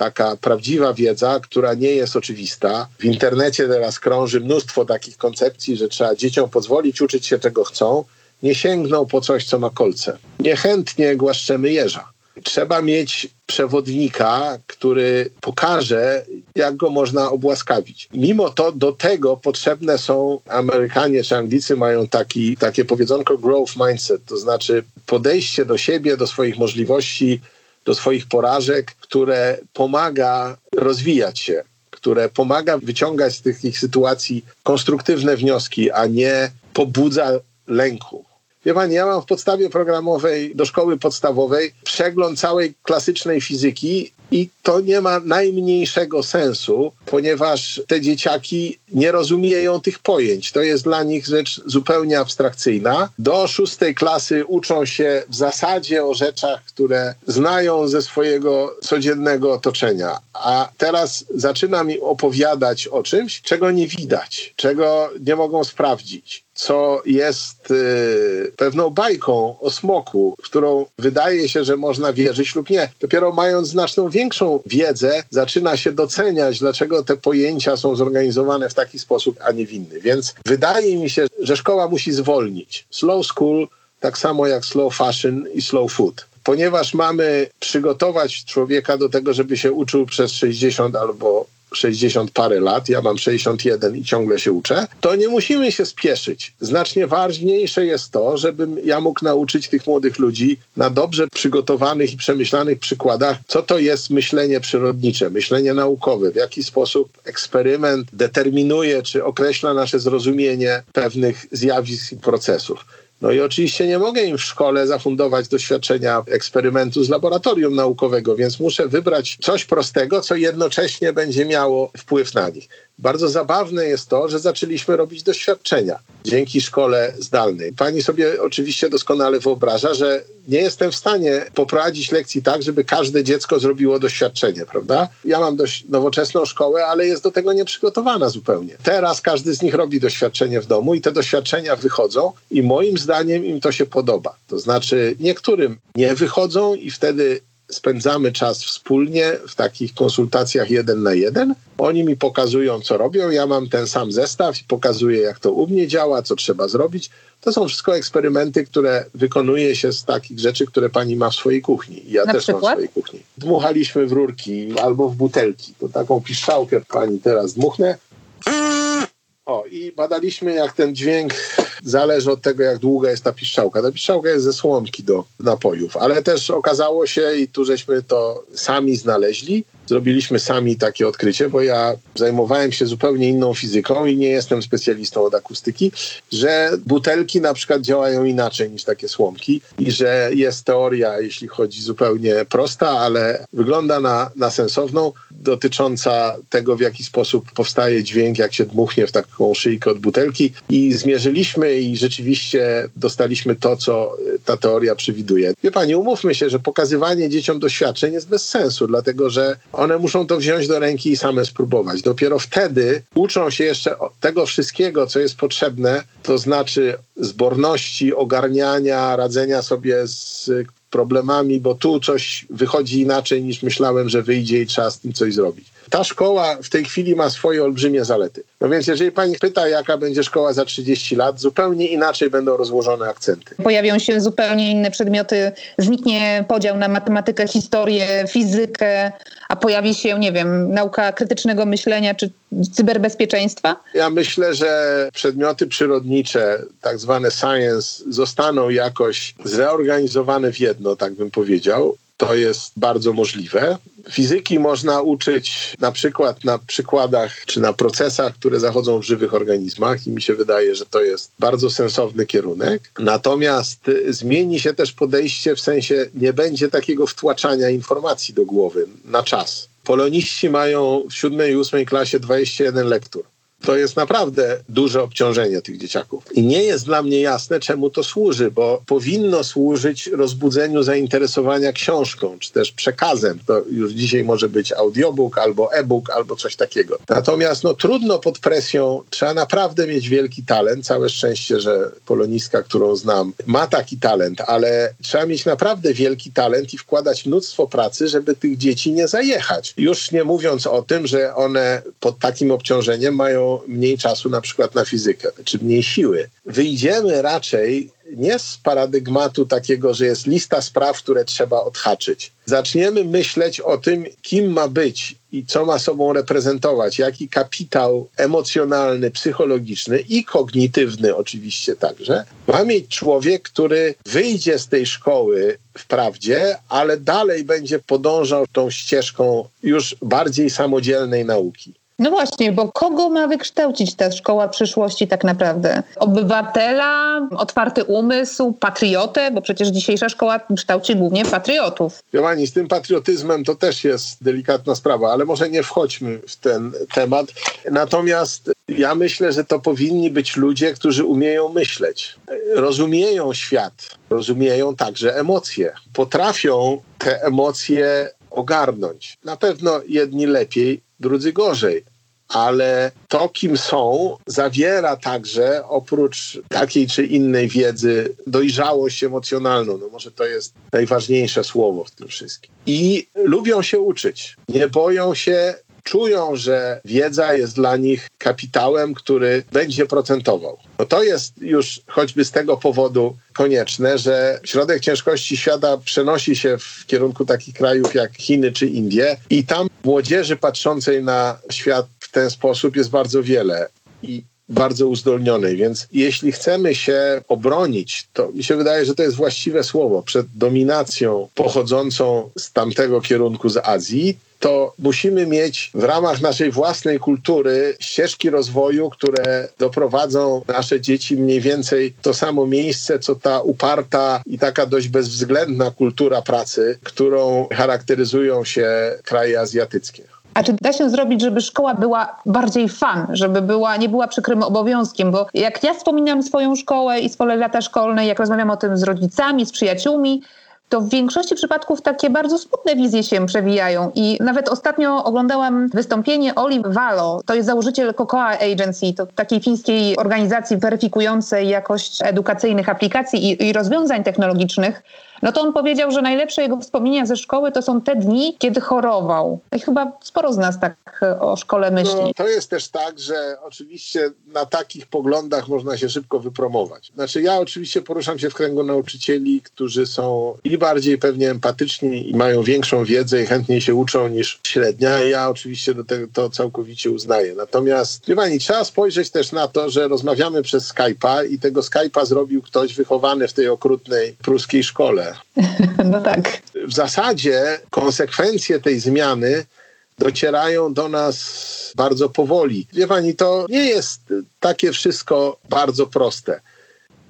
Taka prawdziwa wiedza, która nie jest oczywista. W internecie teraz krąży mnóstwo takich koncepcji, że trzeba dzieciom pozwolić uczyć się czego chcą. Nie sięgną po coś, co ma kolce. Niechętnie głaszczemy jeża trzeba mieć przewodnika, który pokaże, jak go można obłaskawić. Mimo to do tego potrzebne są Amerykanie czy Anglicy mają taki, takie powiedzonko growth mindset, to znaczy podejście do siebie, do swoich możliwości, do swoich porażek, które pomaga rozwijać się, które pomaga wyciągać z tych sytuacji konstruktywne wnioski, a nie pobudza lęku. Wie pani, ja mam w podstawie programowej do szkoły podstawowej przegląd całej klasycznej fizyki i to nie ma najmniejszego sensu, ponieważ te dzieciaki nie rozumieją tych pojęć. To jest dla nich rzecz zupełnie abstrakcyjna. Do szóstej klasy uczą się w zasadzie o rzeczach, które znają ze swojego codziennego otoczenia. A teraz zaczyna mi opowiadać o czymś, czego nie widać, czego nie mogą sprawdzić co jest y, pewną bajką o smoku, którą wydaje się, że można wierzyć lub nie. Dopiero mając znaczną większą wiedzę, zaczyna się doceniać, dlaczego te pojęcia są zorganizowane w taki sposób, a nie w inny. Więc wydaje mi się, że szkoła musi zwolnić. Slow school, tak samo jak slow fashion i slow food ponieważ mamy przygotować człowieka do tego, żeby się uczył przez 60 albo 60 parę lat, ja mam 61 i ciągle się uczę, to nie musimy się spieszyć. Znacznie ważniejsze jest to, żebym ja mógł nauczyć tych młodych ludzi na dobrze przygotowanych i przemyślanych przykładach, co to jest myślenie przyrodnicze, myślenie naukowe, w jaki sposób eksperyment determinuje czy określa nasze zrozumienie pewnych zjawisk i procesów. No i oczywiście nie mogę im w szkole zafundować doświadczenia eksperymentu z laboratorium naukowego, więc muszę wybrać coś prostego, co jednocześnie będzie miało wpływ na nich. Bardzo zabawne jest to, że zaczęliśmy robić doświadczenia dzięki szkole zdalnej. Pani sobie oczywiście doskonale wyobraża, że nie jestem w stanie poprowadzić lekcji tak, żeby każde dziecko zrobiło doświadczenie, prawda? Ja mam dość nowoczesną szkołę, ale jest do tego nieprzygotowana zupełnie. Teraz każdy z nich robi doświadczenie w domu i te doświadczenia wychodzą i moim zdaniem im to się podoba. To znaczy niektórym nie wychodzą i wtedy spędzamy czas wspólnie w takich konsultacjach jeden na jeden. Oni mi pokazują, co robią, ja mam ten sam zestaw i pokazuję, jak to u mnie działa, co trzeba zrobić. To są wszystko eksperymenty, które wykonuje się z takich rzeczy, które pani ma w swojej kuchni. Ja na też przykład? mam w swojej kuchni. Dmuchaliśmy w rurki albo w butelki. To taką piszczałkę pani teraz dmuchnę. O, i badaliśmy, jak ten dźwięk zależy od tego, jak długa jest ta piszczałka. Ta piszczałka jest ze słomki do napojów, ale też okazało się, i tu żeśmy to sami znaleźli, zrobiliśmy sami takie odkrycie, bo ja zajmowałem się zupełnie inną fizyką i nie jestem specjalistą od akustyki, że butelki na przykład działają inaczej niż takie słomki i że jest teoria, jeśli chodzi zupełnie prosta, ale wygląda na, na sensowną. dotycząca tego, w jaki sposób powstaje dźwięk, jak się dmuchnie w taką szyjkę od butelki i zmierzyliśmy i rzeczywiście dostaliśmy to, co ta teoria przewiduje. Wie pani, umówmy się, że pokazywanie dzieciom doświadczeń jest bez sensu, dlatego że one muszą to wziąć do ręki i same spróbować. Dopiero wtedy uczą się jeszcze tego wszystkiego, co jest potrzebne, to znaczy zborności, ogarniania, radzenia sobie z problemami, bo tu coś wychodzi inaczej niż myślałem, że wyjdzie i trzeba z tym coś zrobić. Ta szkoła w tej chwili ma swoje olbrzymie zalety. No więc jeżeli pani pyta, jaka będzie szkoła za 30 lat, zupełnie inaczej będą rozłożone akcenty. Pojawią się zupełnie inne przedmioty, zniknie podział na matematykę, historię, fizykę, a pojawi się, nie wiem, nauka krytycznego myślenia czy cyberbezpieczeństwa? Ja myślę, że przedmioty przyrodnicze, tak zwane science, zostaną jakoś zreorganizowane w jedno, tak bym powiedział. To jest bardzo możliwe. Fizyki można uczyć na przykład na przykładach czy na procesach, które zachodzą w żywych organizmach, i mi się wydaje, że to jest bardzo sensowny kierunek. Natomiast zmieni się też podejście, w sensie nie będzie takiego wtłaczania informacji do głowy na czas. Poloniści mają w siódmej i ósmej klasie 21 lektur to jest naprawdę duże obciążenie tych dzieciaków. I nie jest dla mnie jasne, czemu to służy, bo powinno służyć rozbudzeniu zainteresowania książką, czy też przekazem. To już dzisiaj może być audiobook albo e-book, albo coś takiego. Natomiast no, trudno pod presją, trzeba naprawdę mieć wielki talent. Całe szczęście, że polonistka, którą znam, ma taki talent, ale trzeba mieć naprawdę wielki talent i wkładać mnóstwo pracy, żeby tych dzieci nie zajechać. Już nie mówiąc o tym, że one pod takim obciążeniem mają mniej czasu na przykład na fizykę, czy mniej siły. Wyjdziemy raczej nie z paradygmatu takiego, że jest lista spraw, które trzeba odhaczyć. Zaczniemy myśleć o tym, kim ma być i co ma sobą reprezentować, jaki kapitał emocjonalny, psychologiczny i kognitywny oczywiście także ma mieć człowiek, który wyjdzie z tej szkoły wprawdzie, ale dalej będzie podążał tą ścieżką już bardziej samodzielnej nauki. No właśnie, bo kogo ma wykształcić ta szkoła przyszłości tak naprawdę? Obywatela, otwarty umysł, patriotę, bo przecież dzisiejsza szkoła kształci głównie patriotów. Jolani, z tym patriotyzmem to też jest delikatna sprawa, ale może nie wchodźmy w ten temat. Natomiast ja myślę, że to powinni być ludzie, którzy umieją myśleć, rozumieją świat, rozumieją także emocje, potrafią te emocje ogarnąć. Na pewno jedni lepiej, drudzy gorzej, ale to, kim są, zawiera także oprócz takiej czy innej wiedzy dojrzałość emocjonalną. No może to jest najważniejsze słowo w tym wszystkim. I lubią się uczyć. Nie boją się czują, że wiedza jest dla nich kapitałem, który będzie procentował. No to jest już choćby z tego powodu konieczne, że środek ciężkości świata przenosi się w kierunku takich krajów jak Chiny czy Indie i tam młodzieży patrzącej na świat w ten sposób jest bardzo wiele. I bardzo uzdolnionej, więc jeśli chcemy się obronić, to mi się wydaje, że to jest właściwe słowo, przed dominacją pochodzącą z tamtego kierunku z Azji, to musimy mieć w ramach naszej własnej kultury ścieżki rozwoju, które doprowadzą nasze dzieci mniej więcej to samo miejsce, co ta uparta i taka dość bezwzględna kultura pracy, którą charakteryzują się kraje azjatyckie. A czy da się zrobić, żeby szkoła była bardziej fan, żeby była, nie była przykrym obowiązkiem? Bo jak ja wspominam swoją szkołę i swoje lata szkolne, jak rozmawiam o tym z rodzicami, z przyjaciółmi, to w większości przypadków takie bardzo smutne wizje się przewijają. I nawet ostatnio oglądałam wystąpienie Oli Valo, to jest założyciel Cocoa Agency, to takiej fińskiej organizacji weryfikującej jakość edukacyjnych aplikacji i, i rozwiązań technologicznych no to on powiedział, że najlepsze jego wspomnienia ze szkoły to są te dni, kiedy chorował. I chyba sporo z nas tak e, o szkole myśli. No, to jest też tak, że oczywiście na takich poglądach można się szybko wypromować. Znaczy ja oczywiście poruszam się w kręgu nauczycieli, którzy są i bardziej pewnie empatyczni i mają większą wiedzę i chętniej się uczą niż średnia. Ja oczywiście do tego to całkowicie uznaję. Natomiast, wie pani, trzeba spojrzeć też na to, że rozmawiamy przez Skype'a i tego Skype'a zrobił ktoś wychowany w tej okrutnej pruskiej szkole. No tak. W zasadzie konsekwencje tej zmiany docierają do nas bardzo powoli. Wie pani, to nie jest takie wszystko bardzo proste.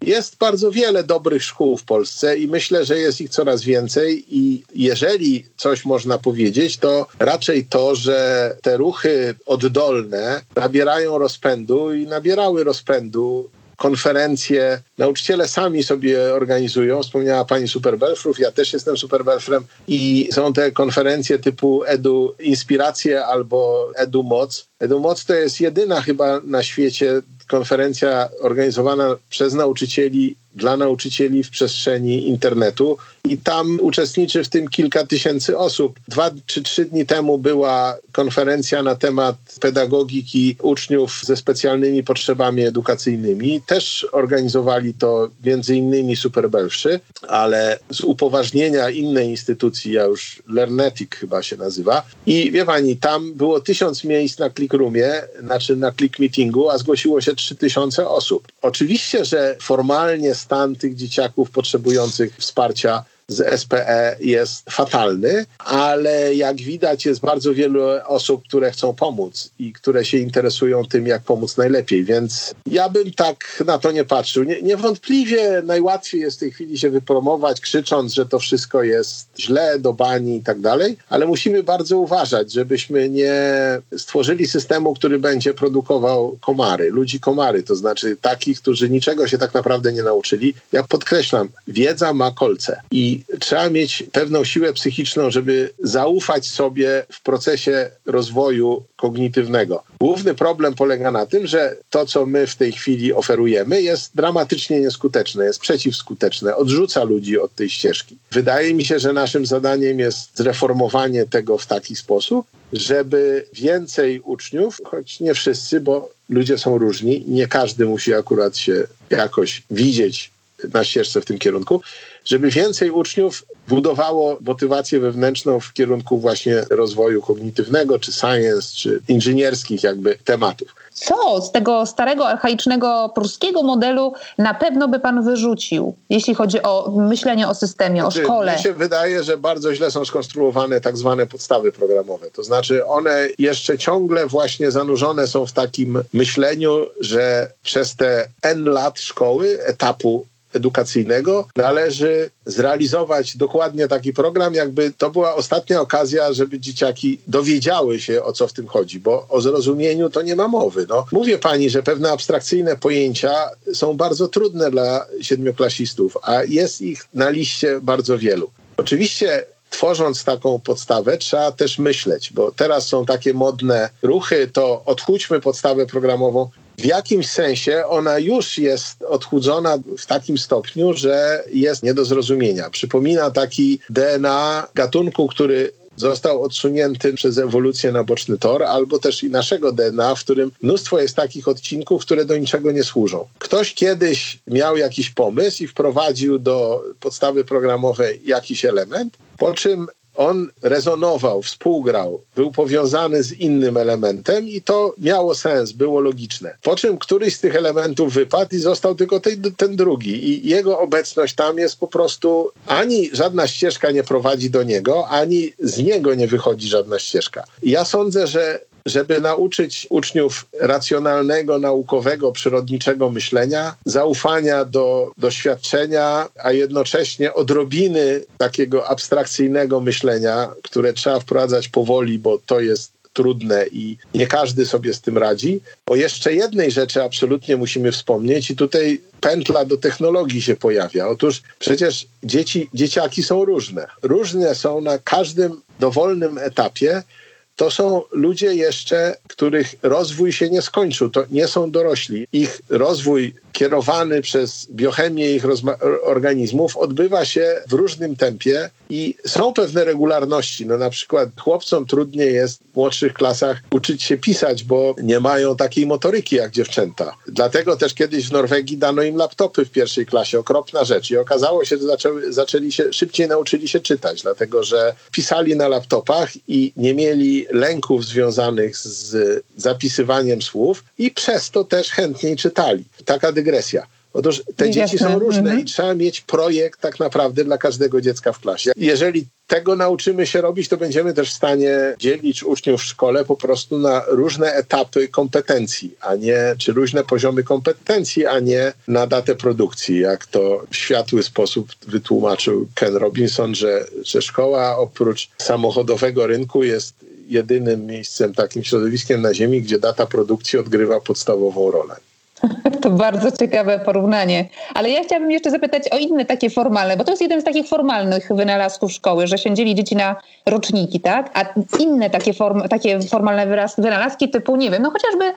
Jest bardzo wiele dobrych szkół w Polsce i myślę, że jest ich coraz więcej i jeżeli coś można powiedzieć, to raczej to, że te ruchy oddolne nabierają rozpędu i nabierały rozpędu konferencje. Nauczyciele sami sobie organizują. Wspomniała pani Superbelfrów, ja też jestem Superbelfrem i są te konferencje typu Edu Inspiracje albo Edu Moc. Edu Moc to jest jedyna chyba na świecie konferencja organizowana przez nauczycieli dla nauczycieli w przestrzeni internetu i tam uczestniczy w tym kilka tysięcy osób. Dwa czy trzy dni temu była konferencja na temat pedagogiki uczniów ze specjalnymi potrzebami edukacyjnymi. Też organizowali to między innymi Superbelwszy, ale z upoważnienia innej instytucji, ja już Learnetic chyba się nazywa. I wie pani, tam było tysiąc miejsc na Clickroomie, znaczy na Click Meetingu, a zgłosiło się trzy tysiące osób. Oczywiście, że formalnie stan tych dzieciaków potrzebujących wsparcia z SPE jest fatalny, ale jak widać jest bardzo wielu osób, które chcą pomóc i które się interesują tym, jak pomóc najlepiej, więc ja bym tak na to nie patrzył. Nie, niewątpliwie najłatwiej jest w tej chwili się wypromować, krzycząc, że to wszystko jest źle, do bani i tak dalej, ale musimy bardzo uważać, żebyśmy nie stworzyli systemu, który będzie produkował komary, ludzi komary, to znaczy takich, którzy niczego się tak naprawdę nie nauczyli. Ja podkreślam, wiedza ma kolce i trzeba mieć pewną siłę psychiczną, żeby zaufać sobie w procesie rozwoju kognitywnego. Główny problem polega na tym, że to, co my w tej chwili oferujemy, jest dramatycznie nieskuteczne, jest przeciwskuteczne, odrzuca ludzi od tej ścieżki. Wydaje mi się, że naszym zadaniem jest zreformowanie tego w taki sposób, żeby więcej uczniów, choć nie wszyscy, bo ludzie są różni, nie każdy musi akurat się jakoś widzieć na ścieżce w tym kierunku, żeby więcej uczniów budowało motywację wewnętrzną w kierunku właśnie rozwoju kognitywnego, czy science, czy inżynierskich jakby tematów. Co z tego starego, archaicznego pruskiego modelu na pewno by pan wyrzucił, jeśli chodzi o myślenie o systemie, znaczy, o szkole? Mi się wydaje, że bardzo źle są skonstruowane tak zwane podstawy programowe. To znaczy one jeszcze ciągle właśnie zanurzone są w takim myśleniu, że przez te N lat szkoły, etapu edukacyjnego należy zrealizować dokładnie taki program, jakby to była ostatnia okazja, żeby dzieciaki dowiedziały się, o co w tym chodzi, bo o zrozumieniu to nie ma mowy. No, mówię pani, że pewne abstrakcyjne pojęcia są bardzo trudne dla siedmioklasistów, a jest ich na liście bardzo wielu. Oczywiście tworząc taką podstawę, trzeba też myśleć, bo teraz są takie modne ruchy, to odchudźmy podstawę programową, w jakimś sensie ona już jest odchudzona w takim stopniu, że jest nie do zrozumienia. Przypomina taki DNA gatunku, który został odsunięty przez ewolucję na boczny tor, albo też i naszego DNA, w którym mnóstwo jest takich odcinków, które do niczego nie służą. Ktoś kiedyś miał jakiś pomysł i wprowadził do podstawy programowej jakiś element, po czym on rezonował, współgrał, był powiązany z innym elementem i to miało sens, było logiczne. Po czym któryś z tych elementów wypadł i został tylko ten, ten drugi i jego obecność tam jest po prostu ani żadna ścieżka nie prowadzi do niego, ani z niego nie wychodzi żadna ścieżka. Ja sądzę, że żeby nauczyć uczniów racjonalnego, naukowego, przyrodniczego myślenia, zaufania do doświadczenia, a jednocześnie odrobiny takiego abstrakcyjnego myślenia, które trzeba wprowadzać powoli, bo to jest trudne i nie każdy sobie z tym radzi. O jeszcze jednej rzeczy absolutnie musimy wspomnieć i tutaj pętla do technologii się pojawia. Otóż przecież dzieci, dzieciaki są różne. Różne są na każdym dowolnym etapie to są ludzie jeszcze, których rozwój się nie skończył. To nie są dorośli. Ich rozwój kierowany przez biochemię ich organizmów odbywa się w różnym tempie i są pewne regularności. No na przykład chłopcom trudniej jest w młodszych klasach uczyć się pisać, bo nie mają takiej motoryki jak dziewczęta. Dlatego też kiedyś w Norwegii dano im laptopy w pierwszej klasie. Okropna rzecz. I okazało się, że zaczęły, zaczęli się, szybciej nauczyli się czytać, dlatego że pisali na laptopach i nie mieli lęków związanych z zapisywaniem słów i przez to też chętniej czytali. Taka dygresja. Otóż te Jasne. dzieci są różne Mhm. i trzeba mieć projekt tak naprawdę dla każdego dziecka w klasie. Jeżeli tego nauczymy się robić, to będziemy też w stanie dzielić uczniów w szkole po prostu na różne etapy kompetencji, a nie, czy różne poziomy kompetencji, a nie na datę produkcji, jak to w światły sposób wytłumaczył Ken Robinson, że, że szkoła oprócz samochodowego rynku jest jedynym miejscem, takim środowiskiem na Ziemi, gdzie data produkcji odgrywa podstawową rolę. To bardzo ciekawe porównanie. Ale ja chciałabym jeszcze zapytać o inne takie formalne, bo to jest jeden z takich formalnych wynalazków szkoły, że się dzieli dzieci na roczniki, tak? A inne takie, form, takie formalne wynalazki typu, nie wiem, no chociażby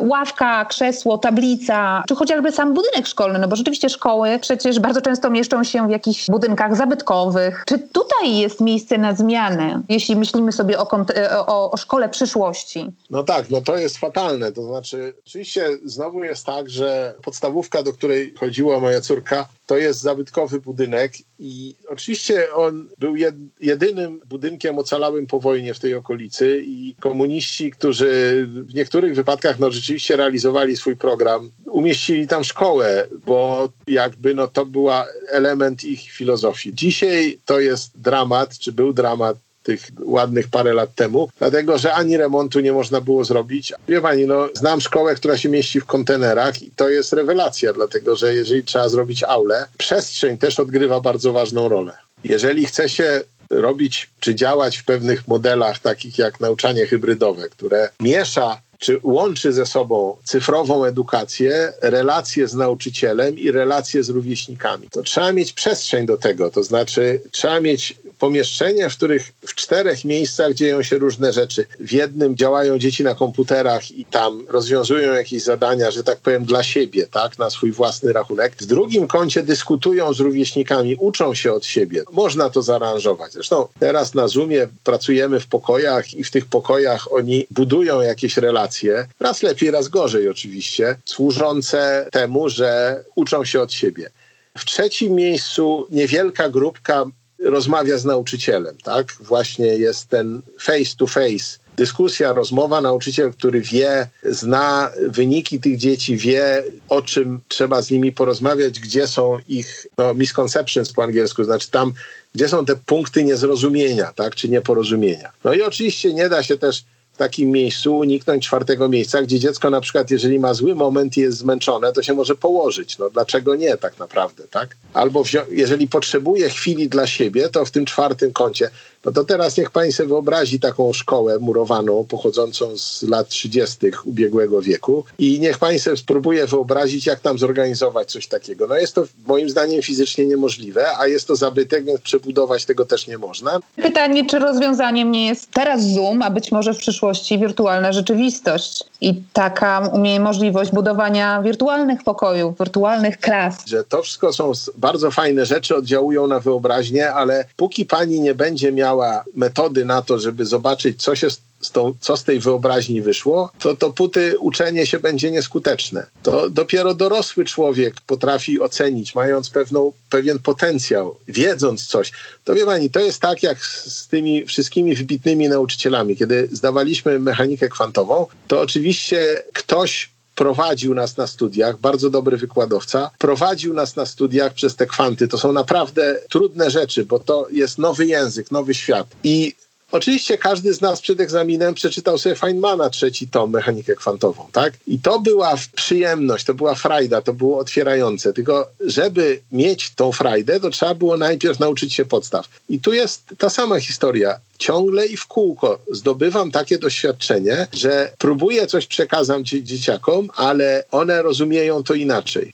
ławka, krzesło, tablica, czy chociażby sam budynek szkolny, no bo rzeczywiście szkoły przecież bardzo często mieszczą się w jakichś budynkach zabytkowych. Czy tutaj jest miejsce na zmianę, jeśli myślimy sobie o, e, o, o szkole przyszłości? No tak, no to jest fatalne. To znaczy, oczywiście znowu jest tak, że podstawówka, do której chodziła moja córka, to jest zabytkowy budynek i oczywiście on był jed, jedynym budynkiem ocalałym po wojnie w tej okolicy i komuniści, którzy w niektórych wypadkach no rzeczywiście realizowali swój program, umieścili tam szkołę, bo jakby no to była element ich filozofii. Dzisiaj to jest dramat, czy był dramat tych ładnych parę lat temu, dlatego że ani remontu nie można było zrobić. Wie pani, no, znam szkołę, która się mieści w kontenerach i to jest rewelacja, dlatego że jeżeli trzeba zrobić aulę, przestrzeń też odgrywa bardzo ważną rolę. Jeżeli chce się robić czy działać w pewnych modelach, takich jak nauczanie hybrydowe, które miesza czy łączy ze sobą cyfrową edukację, relacje z nauczycielem i relacje z rówieśnikami. To trzeba mieć przestrzeń do tego, to znaczy trzeba mieć pomieszczenia, w których w czterech miejscach dzieją się różne rzeczy. W jednym działają dzieci na komputerach i tam rozwiązują jakieś zadania, że tak powiem, dla siebie, tak, na swój własny rachunek. W drugim kącie dyskutują z rówieśnikami, uczą się od siebie. Można to zaaranżować. Zresztą teraz na Zoomie pracujemy w pokojach i w tych pokojach oni budują jakieś relacje, raz lepiej, raz gorzej oczywiście, służące temu, że uczą się od siebie. W trzecim miejscu niewielka grupka rozmawia z nauczycielem, tak? Właśnie jest ten face to face. Dyskusja, rozmowa, nauczyciel, który wie, zna wyniki tych dzieci, wie, o czym trzeba z nimi porozmawiać, gdzie są ich no, misconceptions po angielsku, znaczy tam, gdzie są te punkty niezrozumienia, tak, czy nieporozumienia. No i oczywiście nie da się też w takim miejscu uniknąć czwartego miejsca, gdzie dziecko na przykład, jeżeli ma zły moment i jest zmęczone, to się może położyć. No dlaczego nie tak naprawdę, tak? Albo jeżeli potrzebuje chwili dla siebie, to w tym czwartym kącie. No to teraz niech pani sobie wyobrazi taką szkołę murowaną, pochodzącą z lat 30. ubiegłego wieku i niech pani sobie spróbuje wyobrazić, jak tam zorganizować coś takiego. No jest to moim zdaniem fizycznie niemożliwe, a jest to zabytek, więc przebudować tego też nie można. Pytanie, czy rozwiązaniem nie jest teraz Zoom, a być może w przyszłości wirtualna rzeczywistość i taka możliwość budowania wirtualnych pokojów, wirtualnych klas. że to wszystko są bardzo fajne rzeczy, oddziałują na wyobraźnię, ale póki pani nie będzie miała metody na to, żeby zobaczyć, co się z tą, co z tej wyobraźni wyszło, to dopóty uczenie się będzie nieskuteczne. To dopiero dorosły człowiek potrafi ocenić, mając pewną, pewien potencjał, wiedząc coś. To wie pani, to jest tak jak z tymi wszystkimi wybitnymi nauczycielami. Kiedy zdawaliśmy mechanikę kwantową, to oczywiście ktoś prowadził nas na studiach, bardzo dobry wykładowca, prowadził nas na studiach przez te kwanty. To są naprawdę trudne rzeczy, bo to jest nowy język, nowy świat. I Oczywiście każdy z nas przed egzaminem przeczytał sobie Feynmana trzeci tom, mechanikę kwantową, tak? I to była przyjemność, to była frajda, to było otwierające. Tylko żeby mieć tą frajdę, to trzeba było najpierw nauczyć się podstaw. I tu jest ta sama historia. Ciągle i w kółko zdobywam takie doświadczenie, że próbuję coś przekazać dzie- dzieciakom, ale one rozumieją to inaczej.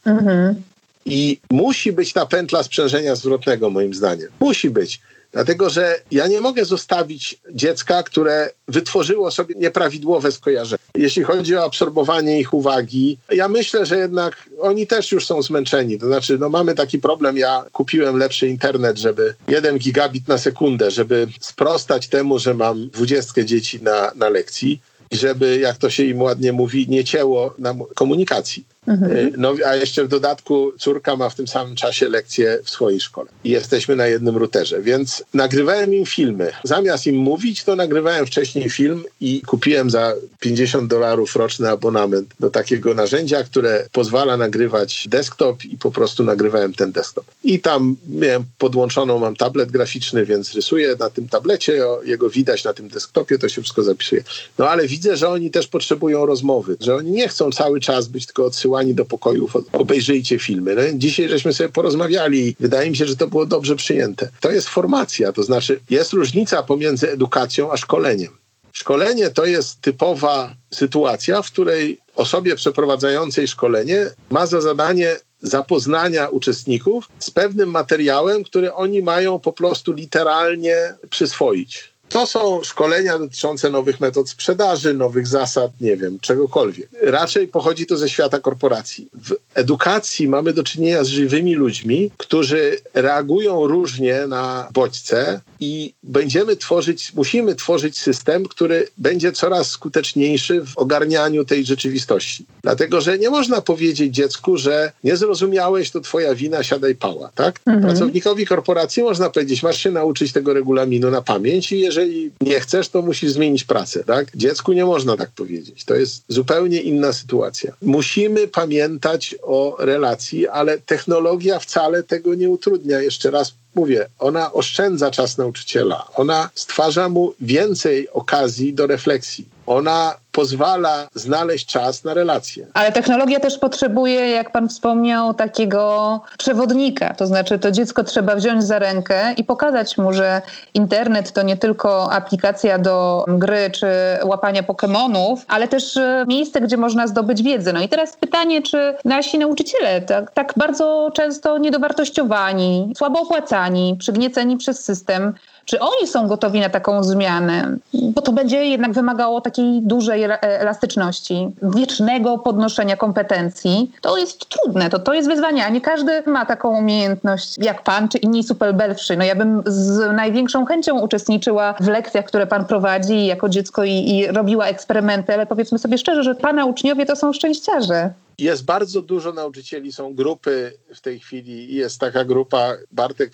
I musi być ta pętla sprzężenia zwrotnego, moim zdaniem. Musi być. Dlatego, że ja nie mogę zostawić dziecka, które wytworzyło sobie nieprawidłowe skojarzenia. Jeśli chodzi o absorbowanie ich uwagi, ja myślę, że jednak oni też już są zmęczeni. To znaczy, no mamy taki problem, ja kupiłem lepszy internet, żeby 1 gigabit na sekundę, żeby sprostać temu, że mam 20 dzieci na, na lekcji i żeby, jak to się im ładnie mówi, nie cięło nam komunikacji. Mhm. No, a jeszcze w dodatku córka ma w tym samym czasie lekcje w swojej szkole. I jesteśmy na jednym routerze, więc nagrywałem im filmy. Zamiast im mówić, to nagrywałem wcześniej film i kupiłem za 50 dolarów roczny abonament do takiego narzędzia, które pozwala nagrywać desktop i po prostu nagrywałem ten desktop. I tam miałem podłączoną, mam tablet graficzny, więc rysuję na tym tablecie, jego widać na tym desktopie, to się wszystko zapisuje. No ale widzę, że oni też potrzebują rozmowy, że oni nie chcą cały czas być tylko odsyłani do pokojów, obejrzyjcie filmy. No, dzisiaj żeśmy sobie porozmawiali wydaje mi się, że to było dobrze przyjęte. To jest formacja, to znaczy jest różnica pomiędzy edukacją a szkoleniem. Szkolenie to jest typowa sytuacja, w której osobie przeprowadzającej szkolenie ma za zadanie zapoznania uczestników z pewnym materiałem, który oni mają po prostu literalnie przyswoić. To są szkolenia dotyczące nowych metod sprzedaży, nowych zasad, nie wiem, czegokolwiek. Raczej pochodzi to ze świata korporacji. W edukacji mamy do czynienia z żywymi ludźmi, którzy reagują różnie na bodźce i będziemy tworzyć, musimy tworzyć system, który będzie coraz skuteczniejszy w ogarnianiu tej rzeczywistości. Dlatego, że nie można powiedzieć dziecku, że nie zrozumiałeś, to twoja wina, siadaj pała, tak? Mhm. Pracownikowi korporacji można powiedzieć, masz się nauczyć tego regulaminu na pamięć i jeżeli nie chcesz, to musisz zmienić pracę, tak? Dziecku nie można tak powiedzieć. To jest zupełnie inna sytuacja. Musimy pamiętać o relacji, ale technologia wcale tego nie utrudnia. Jeszcze raz mówię, ona oszczędza czas nauczyciela, ona stwarza mu więcej okazji do refleksji. Ona pozwala znaleźć czas na relacje. Ale technologia też potrzebuje, jak pan wspomniał, takiego przewodnika. To znaczy, to dziecko trzeba wziąć za rękę i pokazać mu, że internet to nie tylko aplikacja do gry czy łapania Pokemonów, ale też e, miejsce, gdzie można zdobyć wiedzę. No i teraz pytanie, czy nasi nauczyciele, tak, tak bardzo często niedowartościowani, słabo opłacani, przygnieceni przez system, czy oni są gotowi na taką zmianę? Bo to będzie jednak wymagało takiej dużej elastyczności, wiecznego podnoszenia kompetencji. To jest trudne, to, to jest wyzwanie, a nie każdy ma taką umiejętność jak pan czy inni superbelwszy. No ja bym z największą chęcią uczestniczyła w lekcjach, które pan prowadzi jako dziecko i, i robiła eksperymenty, ale powiedzmy sobie szczerze, że pana uczniowie to są szczęściarze. Jest bardzo dużo nauczycieli, są grupy w tej chwili. Jest taka grupa, Bartek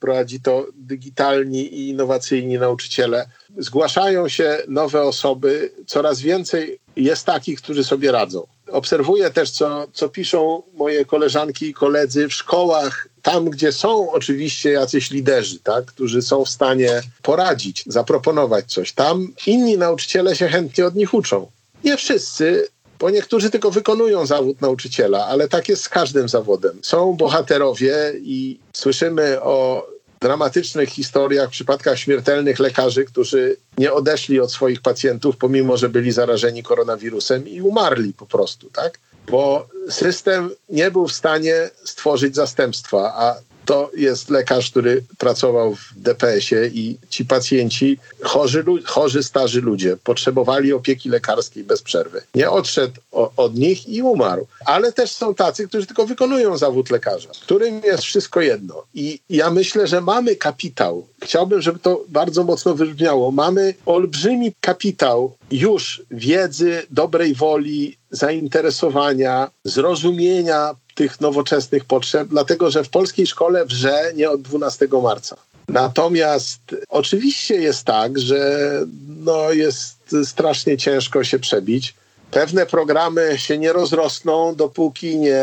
prowadzi to digitalni i innowacyjni nauczyciele. Zgłaszają się nowe osoby, coraz więcej jest takich, którzy sobie radzą. Obserwuję też, co, co piszą moje koleżanki i koledzy w szkołach, tam gdzie są oczywiście jacyś liderzy, tak, którzy są w stanie poradzić, zaproponować coś. Tam inni nauczyciele się chętnie od nich uczą. Nie wszyscy, bo niektórzy tylko wykonują zawód nauczyciela, ale tak jest z każdym zawodem. Są bohaterowie i słyszymy o dramatycznych historiach, przypadkach śmiertelnych lekarzy, którzy nie odeszli od swoich pacjentów, pomimo że byli zarażeni koronawirusem i umarli po prostu, tak? Bo system nie był w stanie stworzyć zastępstwa, a to jest lekarz, który pracował w DPS-ie i ci pacjenci, chorzy, chorzy starzy ludzie, potrzebowali opieki lekarskiej bez przerwy. Nie odszedł o, od nich i umarł. Ale też są tacy, którzy tylko wykonują zawód lekarza, którym jest wszystko jedno. I ja myślę, że mamy kapitał. Chciałbym, żeby to bardzo mocno wybrzmiało. Mamy olbrzymi kapitał już wiedzy, dobrej woli, zainteresowania, zrozumienia tych nowoczesnych potrzeb, dlatego że w polskiej szkole wrze nie od 12 marca. Natomiast oczywiście jest tak, że no jest strasznie ciężko się przebić. Pewne programy się nie rozrosną, dopóki nie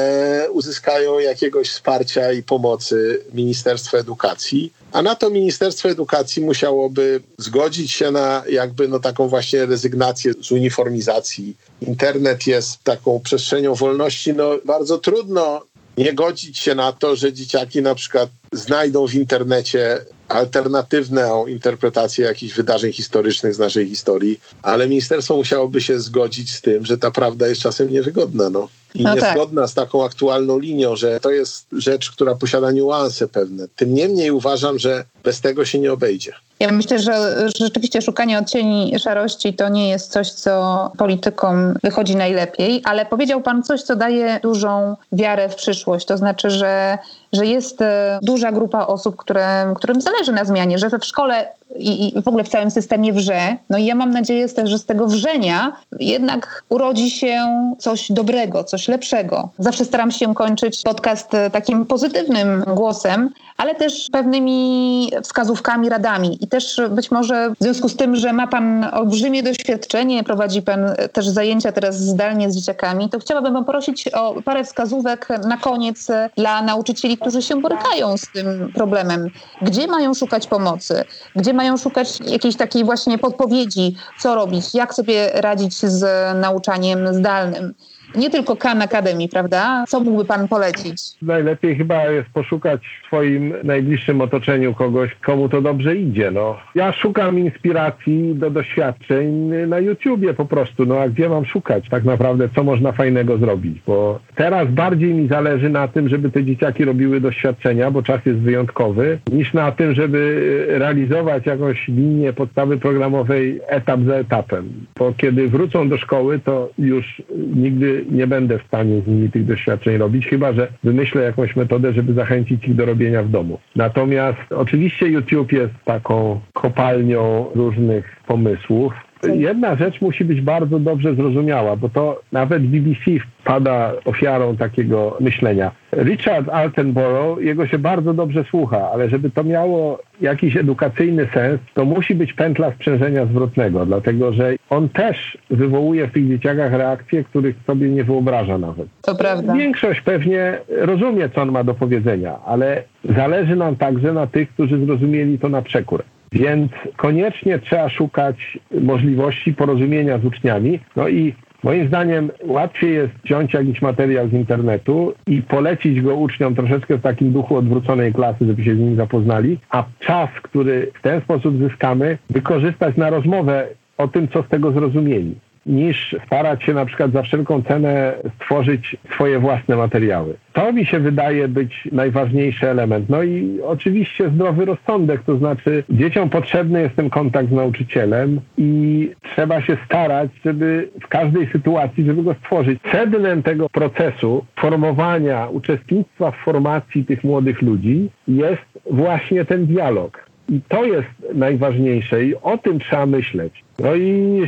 uzyskają jakiegoś wsparcia i pomocy Ministerstwa Edukacji. A na to Ministerstwo Edukacji musiałoby zgodzić się na jakby no taką właśnie rezygnację z uniformizacji. Internet jest taką przestrzenią wolności. No bardzo trudno nie godzić się na to, że dzieciaki na przykład znajdą w internecie alternatywną interpretację jakichś wydarzeń historycznych z naszej historii, ale ministerstwo musiałoby się zgodzić z tym, że ta prawda jest czasem niewygodna. No. I no niezgodna tak. z taką aktualną linią, że to jest rzecz, która posiada niuanse pewne. Tym niemniej uważam, że bez tego się nie obejdzie. Ja myślę, że rzeczywiście szukanie odcieni szarości to nie jest coś, co politykom wychodzi najlepiej, ale powiedział Pan coś, co daje dużą wiarę w przyszłość. To znaczy, że, że jest e, duża grupa osób, które, którym zależy na zmianie, że w szkole i, i w ogóle w całym systemie wrze. No i ja mam nadzieję też, że z tego wrzenia jednak urodzi się coś dobrego, coś lepszego. Zawsze staram się kończyć podcast e, takim pozytywnym głosem, ale też pewnymi wskazówkami, radami. I też być może w związku z tym, że ma Pan olbrzymie doświadczenie, prowadzi Pan też zajęcia teraz zdalnie z dzieciakami, to chciałabym Pan prosić o parę wskazówek na koniec dla nauczycieli, którzy się borykają z tym problemem. Gdzie mają szukać pomocy? Gdzie mają szukać jakiejś takiej właśnie podpowiedzi, co robić, jak sobie radzić z nauczaniem zdalnym? Nie tylko Khan Academy, prawda? Co mógłby Pan polecić? Najlepiej chyba jest poszukać w swoim najbliższym otoczeniu kogoś, komu to dobrze idzie. No. Ja szukam inspiracji do doświadczeń na YouTubie po prostu. No a gdzie mam szukać tak naprawdę, co można fajnego zrobić? Bo teraz bardziej mi zależy na tym, żeby te dzieciaki robiły doświadczenia, bo czas jest wyjątkowy, niż na tym, żeby realizować jakąś linię podstawy programowej etap za etapem. Bo kiedy wrócą do szkoły, to już nigdy nie będę w stanie z nimi tych doświadczeń robić, chyba że wymyślę jakąś metodę, żeby zachęcić ich do robienia w domu. Natomiast oczywiście YouTube jest taką kopalnią różnych pomysłów. Jedna rzecz musi być bardzo dobrze zrozumiała, bo to nawet BBC pada ofiarą takiego myślenia. Richard Altenborough, jego się bardzo dobrze słucha, ale żeby to miało jakiś edukacyjny sens, to musi być pętla sprzężenia zwrotnego, dlatego że on też wywołuje w tych dzieciakach reakcje, których sobie nie wyobraża nawet. To prawda. Większość pewnie rozumie, co on ma do powiedzenia, ale zależy nam także na tych, którzy zrozumieli to na przekór. Więc koniecznie trzeba szukać możliwości porozumienia z uczniami. No i Moim zdaniem łatwiej jest wziąć jakiś materiał z internetu i polecić go uczniom troszeczkę w takim duchu odwróconej klasy, żeby się z nim zapoznali, a czas, który w ten sposób zyskamy, wykorzystać na rozmowę o tym, co z tego zrozumieli niż starać się na przykład za wszelką cenę stworzyć swoje własne materiały. To mi się wydaje być najważniejszy element. No i oczywiście zdrowy rozsądek, to znaczy dzieciom potrzebny jest ten kontakt z nauczycielem i trzeba się starać, żeby w każdej sytuacji, żeby go stworzyć. Sednem tego procesu formowania, uczestnictwa w formacji tych młodych ludzi jest właśnie ten dialog. I to jest najważniejsze i o tym trzeba myśleć. No i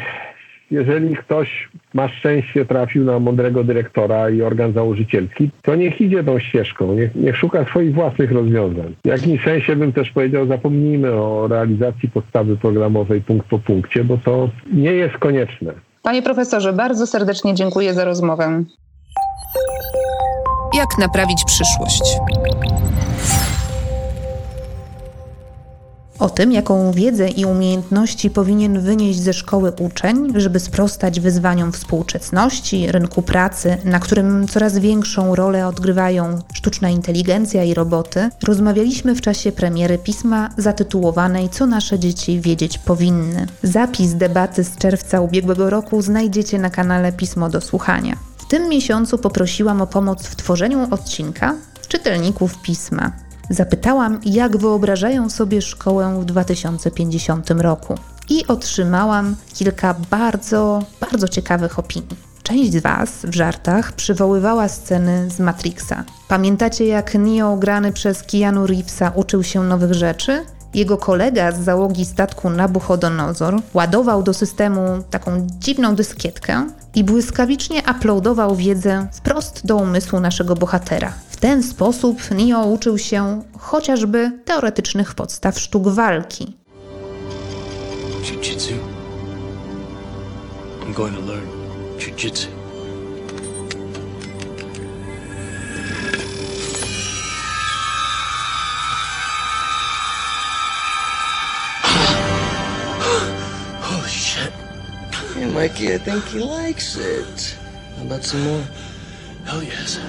jeżeli ktoś ma szczęście, trafił na mądrego dyrektora i organ założycielski, to niech idzie tą ścieżką, niech, niech szuka swoich własnych rozwiązań. W jakimś sensie bym też powiedział, zapomnijmy o realizacji podstawy programowej punkt po punkcie, bo to nie jest konieczne. Panie profesorze, bardzo serdecznie dziękuję za rozmowę. Jak naprawić przyszłość? O tym, jaką wiedzę i umiejętności powinien wynieść ze szkoły uczeń, żeby sprostać wyzwaniom współczesności, rynku pracy, na którym coraz większą rolę odgrywają sztuczna inteligencja i roboty, rozmawialiśmy w czasie premiery pisma zatytułowanej Co nasze dzieci wiedzieć powinny. Zapis debaty z czerwca ubiegłego roku znajdziecie na kanale Pismo do Słuchania. W tym miesiącu poprosiłam o pomoc w tworzeniu odcinka czytelników pisma. Zapytałam, jak wyobrażają sobie szkołę w 2050 roku i otrzymałam kilka bardzo, bardzo ciekawych opinii. Część z Was w żartach przywoływała sceny z Matrixa. Pamiętacie, jak Neo grany przez Keanu Reevesa uczył się nowych rzeczy? Jego kolega z załogi statku Nabuchodonozor ładował do systemu taką dziwną dyskietkę i błyskawicznie uploadował wiedzę wprost do umysłu naszego bohatera. W ten sposób Neo uczył się chociażby teoretycznych podstaw sztuk walki. Jiu-jitsu. I'm going to learn jiu-jitsu. Mikey, I think he likes it. How about some more? Hell yes.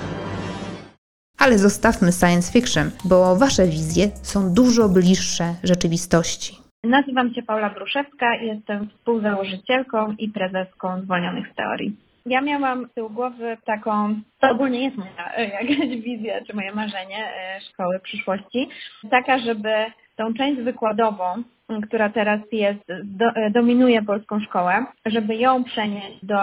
Ale zostawmy science fiction, bo wasze wizje są dużo bliższe rzeczywistości. Nazywam się Paula Bruszewska i jestem współzałożycielką i prezeską Zwolnionych z Teorii. Ja miałam z tyłu głowy taką, to ogólnie jest moja e, jakaś wizja czy moje marzenie e, szkoły przyszłości, taka, żeby tą część wykładową która teraz jest, do, dominuje polską szkołę, żeby ją przenieść do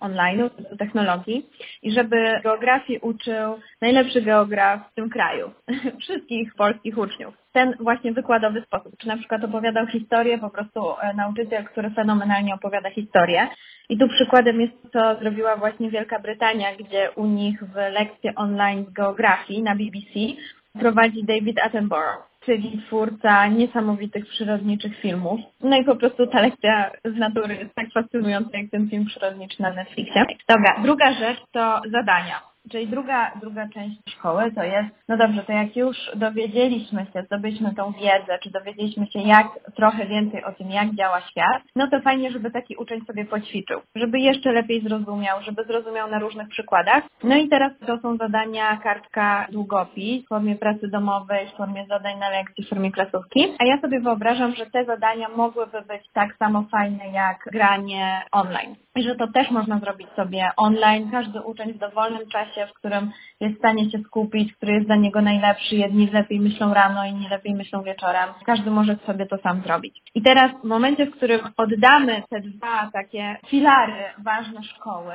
online'u, do technologii i żeby geografii uczył najlepszy geograf w tym kraju, wszystkich polskich uczniów. Ten właśnie wykładowy sposób, czy na przykład opowiadał historię, po prostu e, nauczyciel, który fenomenalnie opowiada historię. I tu przykładem jest to, co zrobiła właśnie Wielka Brytania, gdzie u nich w lekcje online z geografii na BBC prowadzi David Attenborough czyli twórca niesamowitych przyrodniczych filmów. No i po prostu ta lekcja z natury jest tak fascynująca jak ten film przyrodniczy na Netflixie. Dobra, druga rzecz to zadania. Czyli druga, druga część szkoły to jest, no dobrze, to jak już dowiedzieliśmy się, zdobyliśmy tą wiedzę, czy dowiedzieliśmy się jak trochę więcej o tym, jak działa świat, no to fajnie, żeby taki uczeń sobie poćwiczył, żeby jeszcze lepiej zrozumiał, żeby zrozumiał na różnych przykładach. No i teraz to są zadania kartka długopis w formie pracy domowej, w formie zadań na lekcji, w formie klasówki. A ja sobie wyobrażam, że te zadania mogłyby być tak samo fajne jak granie online. I że to też można zrobić sobie online. Każdy uczeń w dowolnym czasie w którym jest w stanie się skupić, który jest dla niego najlepszy. Jedni lepiej myślą rano, inni lepiej myślą wieczorem. Każdy może sobie to sam zrobić. I teraz w momencie, w którym oddamy te dwa takie filary ważne szkoły,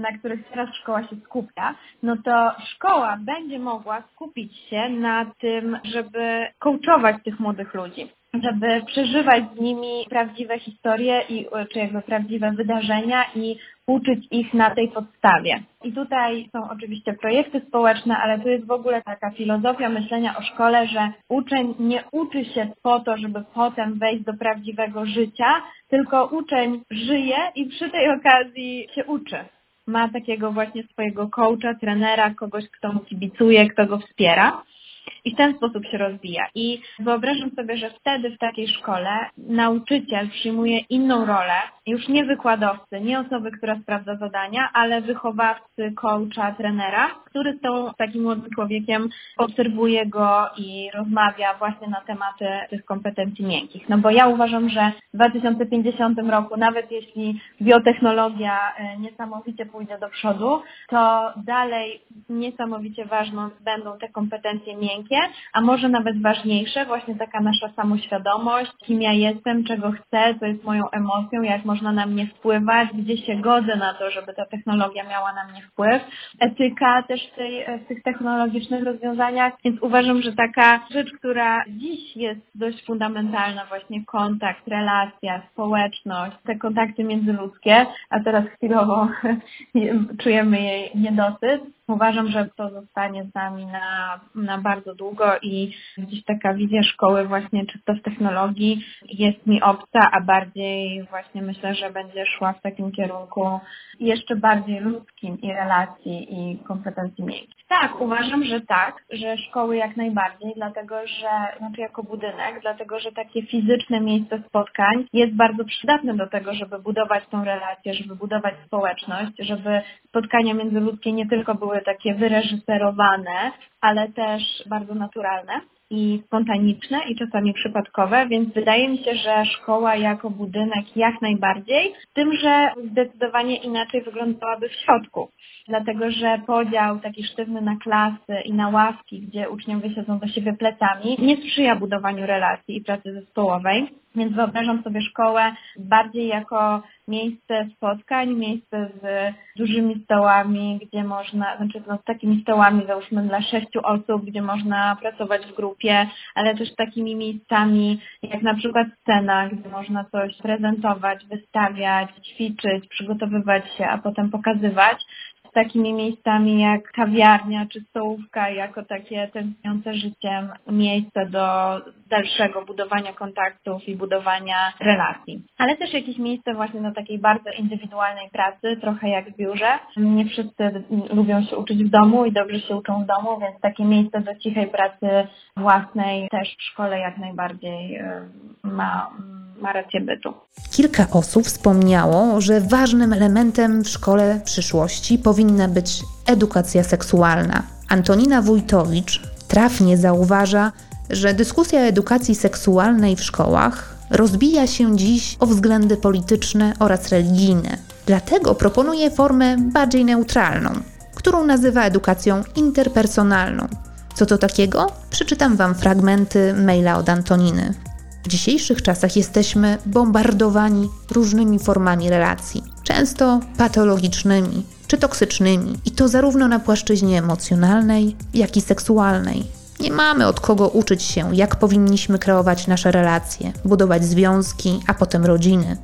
na których teraz szkoła się skupia, no to szkoła będzie mogła skupić się na tym, żeby coachować tych młodych ludzi żeby przeżywać z nimi prawdziwe historie i, czy jakby prawdziwe wydarzenia i uczyć ich na tej podstawie. I tutaj są oczywiście projekty społeczne, ale to jest w ogóle taka filozofia myślenia o szkole, że uczeń nie uczy się po to, żeby potem wejść do prawdziwego życia, tylko uczeń żyje i przy tej okazji się uczy. Ma takiego właśnie swojego coacha, trenera, kogoś, kto mu kibicuje, kto go wspiera i w ten sposób się rozwija. I wyobrażam sobie, że wtedy w takiej szkole nauczyciel przyjmuje inną rolę, już nie wykładowcy, nie osoby, która sprawdza zadania, ale wychowawcy, coacha, trenera, który z tą takim młodym człowiekiem obserwuje go i rozmawia właśnie na tematy tych kompetencji miękkich. No bo ja uważam, że w 2050 roku, nawet jeśli biotechnologia e, niesamowicie pójdzie do przodu, to dalej niesamowicie ważną będą te kompetencje miękkie, a może nawet ważniejsze, właśnie taka nasza samoświadomość, kim ja jestem, czego chcę, co jest moją emocją, jak można na mnie wpływać, gdzie się godzę na to, żeby ta technologia miała na mnie wpływ, etyka też w, tej, w tych technologicznych rozwiązaniach, więc uważam, że taka rzecz, która dziś jest dość fundamentalna, właśnie kontakt, relacja, społeczność, te kontakty międzyludzkie, a teraz chwilowo czujemy jej niedosyt, Uważam, że to zostanie z nami na, na bardzo długo i gdzieś taka wizja szkoły właśnie czysto w technologii jest mi obca, a bardziej właśnie myślę, że będzie szła w takim kierunku jeszcze bardziej ludzkim i relacji i kompetencji miejskich. Tak, uważam, że tak, że szkoły jak najbardziej, dlatego że, znaczy jako budynek, dlatego że takie fizyczne miejsce spotkań jest bardzo przydatne do tego, żeby budować tą relację, żeby budować społeczność, żeby spotkania międzyludzkie nie tylko były takie wyreżyserowane, ale też bardzo naturalne i spontaniczne i czasami przypadkowe, więc wydaje mi się, że szkoła jako budynek jak najbardziej, tym, że zdecydowanie inaczej wyglądałaby w środku. Dlatego, że podział taki sztywny na klasy i na ławki, gdzie uczniowie siedzą do siebie plecami, nie sprzyja budowaniu relacji i pracy zespołowej. Więc wyobrażam sobie szkołę bardziej jako miejsce spotkań, miejsce z dużymi stołami, gdzie można, znaczy no, z takimi stołami załóżmy dla sześciu osób, gdzie można pracować w grupie, ale też takimi miejscami jak na przykład scena, gdzie można coś prezentować, wystawiać, ćwiczyć, przygotowywać się, a potem pokazywać takimi miejscami jak kawiarnia czy stołówka, jako takie tęskniące życiem miejsce do dalszego budowania kontaktów i budowania relacji. Ale też jakieś miejsce właśnie do takiej bardzo indywidualnej pracy, trochę jak w biurze. Nie wszyscy lubią się uczyć w domu i dobrze się uczą w domu, więc takie miejsce do cichej pracy własnej też w szkole jak najbardziej y, ma ma rację bytu. Kilka osób wspomniało, że ważnym elementem w szkole przyszłości powinna być edukacja seksualna. Antonina Wójtowicz trafnie zauważa, że dyskusja edukacji seksualnej w szkołach rozbija się dziś o względy polityczne oraz religijne. Dlatego proponuje formę bardziej neutralną, którą nazywa edukacją interpersonalną. Co to takiego? Przeczytam Wam fragmenty maila od Antoniny. W dzisiejszych czasach jesteśmy bombardowani różnymi formami relacji, często patologicznymi czy toksycznymi, i to zarówno na płaszczyźnie emocjonalnej, jak i seksualnej. Nie mamy od kogo uczyć się, jak powinniśmy kreować nasze relacje, budować związki, a potem rodziny.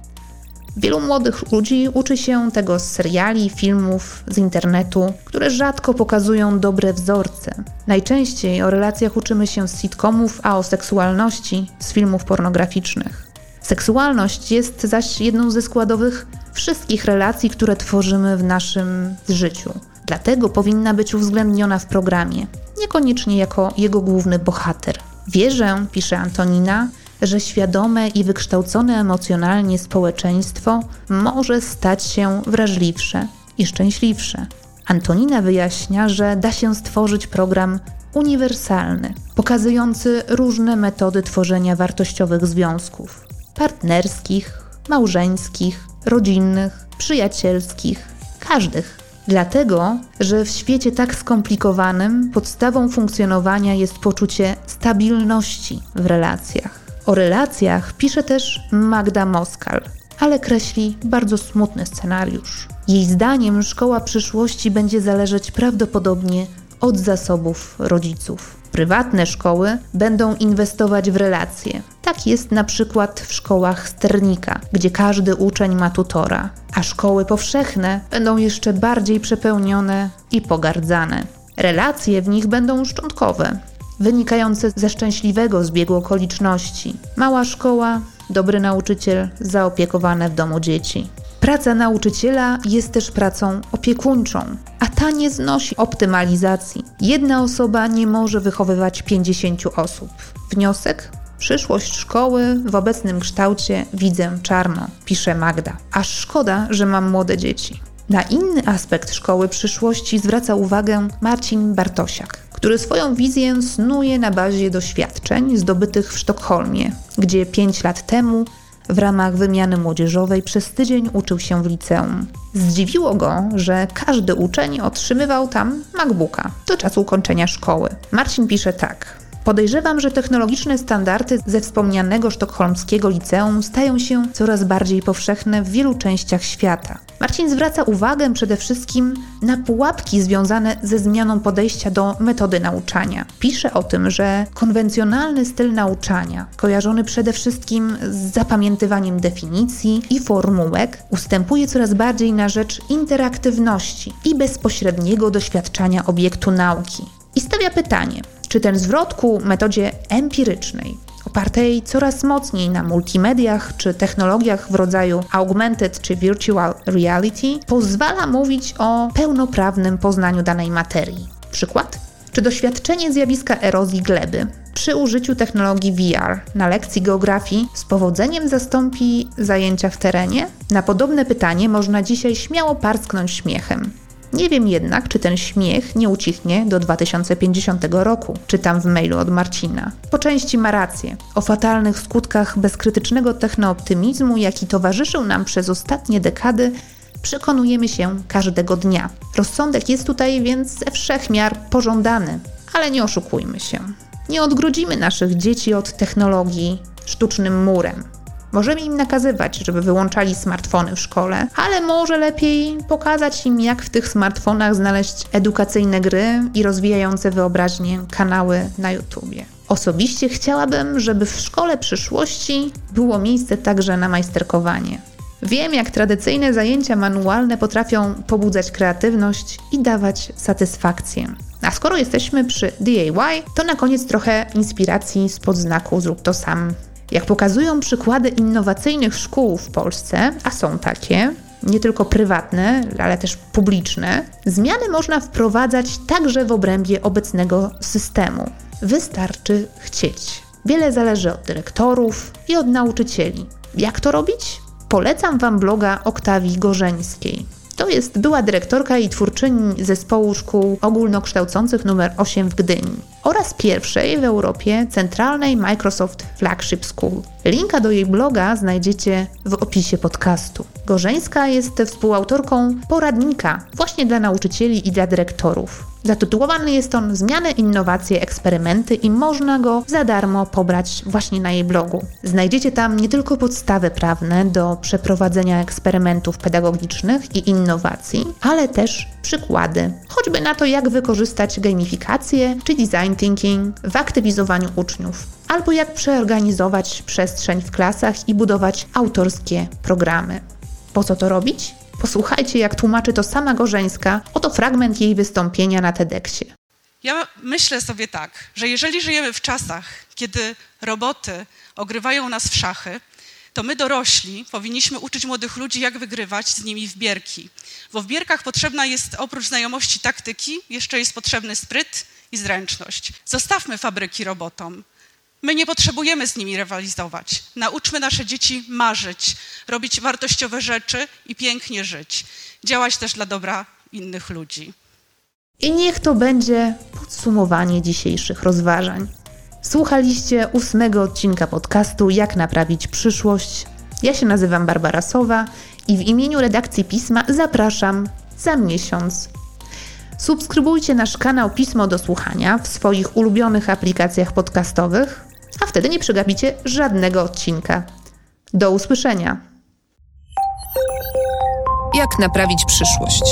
Wielu młodych ludzi uczy się tego z seriali, filmów, z internetu, które rzadko pokazują dobre wzorce. Najczęściej o relacjach uczymy się z sitcomów, a o seksualności z filmów pornograficznych. Seksualność jest zaś jedną ze składowych wszystkich relacji, które tworzymy w naszym życiu. Dlatego powinna być uwzględniona w programie, niekoniecznie jako jego główny bohater. Wierzę, pisze Antonina, że świadome i wykształcone emocjonalnie społeczeństwo może stać się wrażliwsze i szczęśliwsze. Antonina wyjaśnia, że da się stworzyć program uniwersalny, pokazujący różne metody tworzenia wartościowych związków partnerskich, małżeńskich, rodzinnych, przyjacielskich, każdych. Dlatego, że w świecie tak skomplikowanym podstawą funkcjonowania jest poczucie stabilności w relacjach. O relacjach pisze też Magda Moskal, ale kreśli bardzo smutny scenariusz. Jej zdaniem szkoła przyszłości będzie zależeć prawdopodobnie od zasobów rodziców. Prywatne szkoły będą inwestować w relacje. Tak jest na przykład w szkołach sternika, gdzie każdy uczeń ma tutora, a szkoły powszechne będą jeszcze bardziej przepełnione i pogardzane. Relacje w nich będą szczątkowe, wynikające ze szczęśliwego zbiegu okoliczności. Mała szkoła, dobry nauczyciel, zaopiekowane w domu dzieci. Praca nauczyciela jest też pracą opiekuńczą, a ta nie znosi optymalizacji. Jedna osoba nie może wychowywać 50 osób. Wniosek? Przyszłość szkoły w obecnym kształcie widzę czarno, pisze Magda. Aż szkoda, że mam młode dzieci. Na inny aspekt szkoły przyszłości zwraca uwagę Marcin Bartosiak, który swoją wizję snuje na bazie doświadczeń zdobytych w Sztokholmie, gdzie 5 lat temu w ramach wymiany młodzieżowej przez tydzień uczył się w liceum. Zdziwiło go, że każdy uczeń otrzymywał tam MacBooka do czasu ukończenia szkoły. Marcin pisze tak. Podejrzewam, że technologiczne standardy ze wspomnianego sztokholmskiego liceum stają się coraz bardziej powszechne w wielu częściach świata. Marcin zwraca uwagę przede wszystkim na pułapki związane ze zmianą podejścia do metody nauczania. Pisze o tym, że konwencjonalny styl nauczania, kojarzony przede wszystkim z zapamiętywaniem definicji i formułek, ustępuje coraz bardziej na rzecz interaktywności i bezpośredniego doświadczania obiektu nauki. I stawia pytanie, czy ten zwrot ku metodzie empirycznej, opartej coraz mocniej na multimediach czy technologiach w rodzaju augmented czy virtual reality, pozwala mówić o pełnoprawnym poznaniu danej materii. Przykład? Czy doświadczenie zjawiska erozji gleby przy użyciu technologii VR na lekcji geografii z powodzeniem zastąpi zajęcia w terenie? Na podobne pytanie można dzisiaj śmiało parsknąć śmiechem. Nie wiem jednak, czy ten śmiech nie ucichnie do 2050 roku, czytam w mailu od Marcina. Po części ma rację. O fatalnych skutkach bezkrytycznego technooptymizmu, jaki towarzyszył nam przez ostatnie dekady, przekonujemy się każdego dnia. Rozsądek jest tutaj więc ze wszech miar pożądany, ale nie oszukujmy się. Nie odgrodzimy naszych dzieci od technologii sztucznym murem. Możemy im nakazywać, żeby wyłączali smartfony w szkole, ale może lepiej pokazać im, jak w tych smartfonach znaleźć edukacyjne gry i rozwijające wyobraźnię kanały na YouTubie. Osobiście chciałabym, żeby w szkole przyszłości było miejsce także na majsterkowanie. Wiem, jak tradycyjne zajęcia manualne potrafią pobudzać kreatywność i dawać satysfakcję. A skoro jesteśmy przy DIY, to na koniec trochę inspiracji spod znaku Zrób to sam jak pokazują przykłady innowacyjnych szkół w Polsce, a są takie, nie tylko prywatne, ale też publiczne, zmiany można wprowadzać także w obrębie obecnego systemu. Wystarczy chcieć. Wiele zależy od dyrektorów i od nauczycieli. Jak to robić? Polecam Wam bloga Oktawii Gorzeńskiej. To jest była dyrektorka i twórczyni zespołu szkół ogólnokształcących nr 8 w Gdyni oraz pierwszej w Europie centralnej Microsoft Flagship School. Linka do jej bloga znajdziecie w opisie podcastu. Gorzeńska jest współautorką poradnika właśnie dla nauczycieli i dla dyrektorów. Zatytułowany jest on Zmiany, innowacje, eksperymenty i można go za darmo pobrać właśnie na jej blogu. Znajdziecie tam nie tylko podstawy prawne do przeprowadzenia eksperymentów pedagogicznych i innowacji, ale też przykłady, choćby na to, jak wykorzystać gamifikację czy design thinking w aktywizowaniu uczniów, albo jak przeorganizować przestrzeń w klasach i budować autorskie programy. Po co to robić? Posłuchajcie, jak tłumaczy to sama Gorzeńska. Oto fragment jej wystąpienia na TEDxie. Ja myślę sobie tak, że jeżeli żyjemy w czasach, kiedy roboty ogrywają nas w szachy, to my dorośli powinniśmy uczyć młodych ludzi, jak wygrywać z nimi w bierki. Bo w bierkach potrzebna jest oprócz znajomości taktyki, jeszcze jest potrzebny spryt i zręczność. Zostawmy fabryki robotom. My nie potrzebujemy z nimi rywalizować. Nauczmy nasze dzieci marzyć, robić wartościowe rzeczy i pięknie żyć. Działać też dla dobra innych ludzi. I niech to będzie podsumowanie dzisiejszych rozważań. Słuchaliście ósmego odcinka podcastu Jak naprawić przyszłość. Ja się nazywam Barbara Sowa i w imieniu redakcji pisma zapraszam za miesiąc. Subskrybujcie nasz kanał Pismo do Słuchania w swoich ulubionych aplikacjach podcastowych, a wtedy nie przegapicie żadnego odcinka. Do usłyszenia. Jak naprawić przyszłość?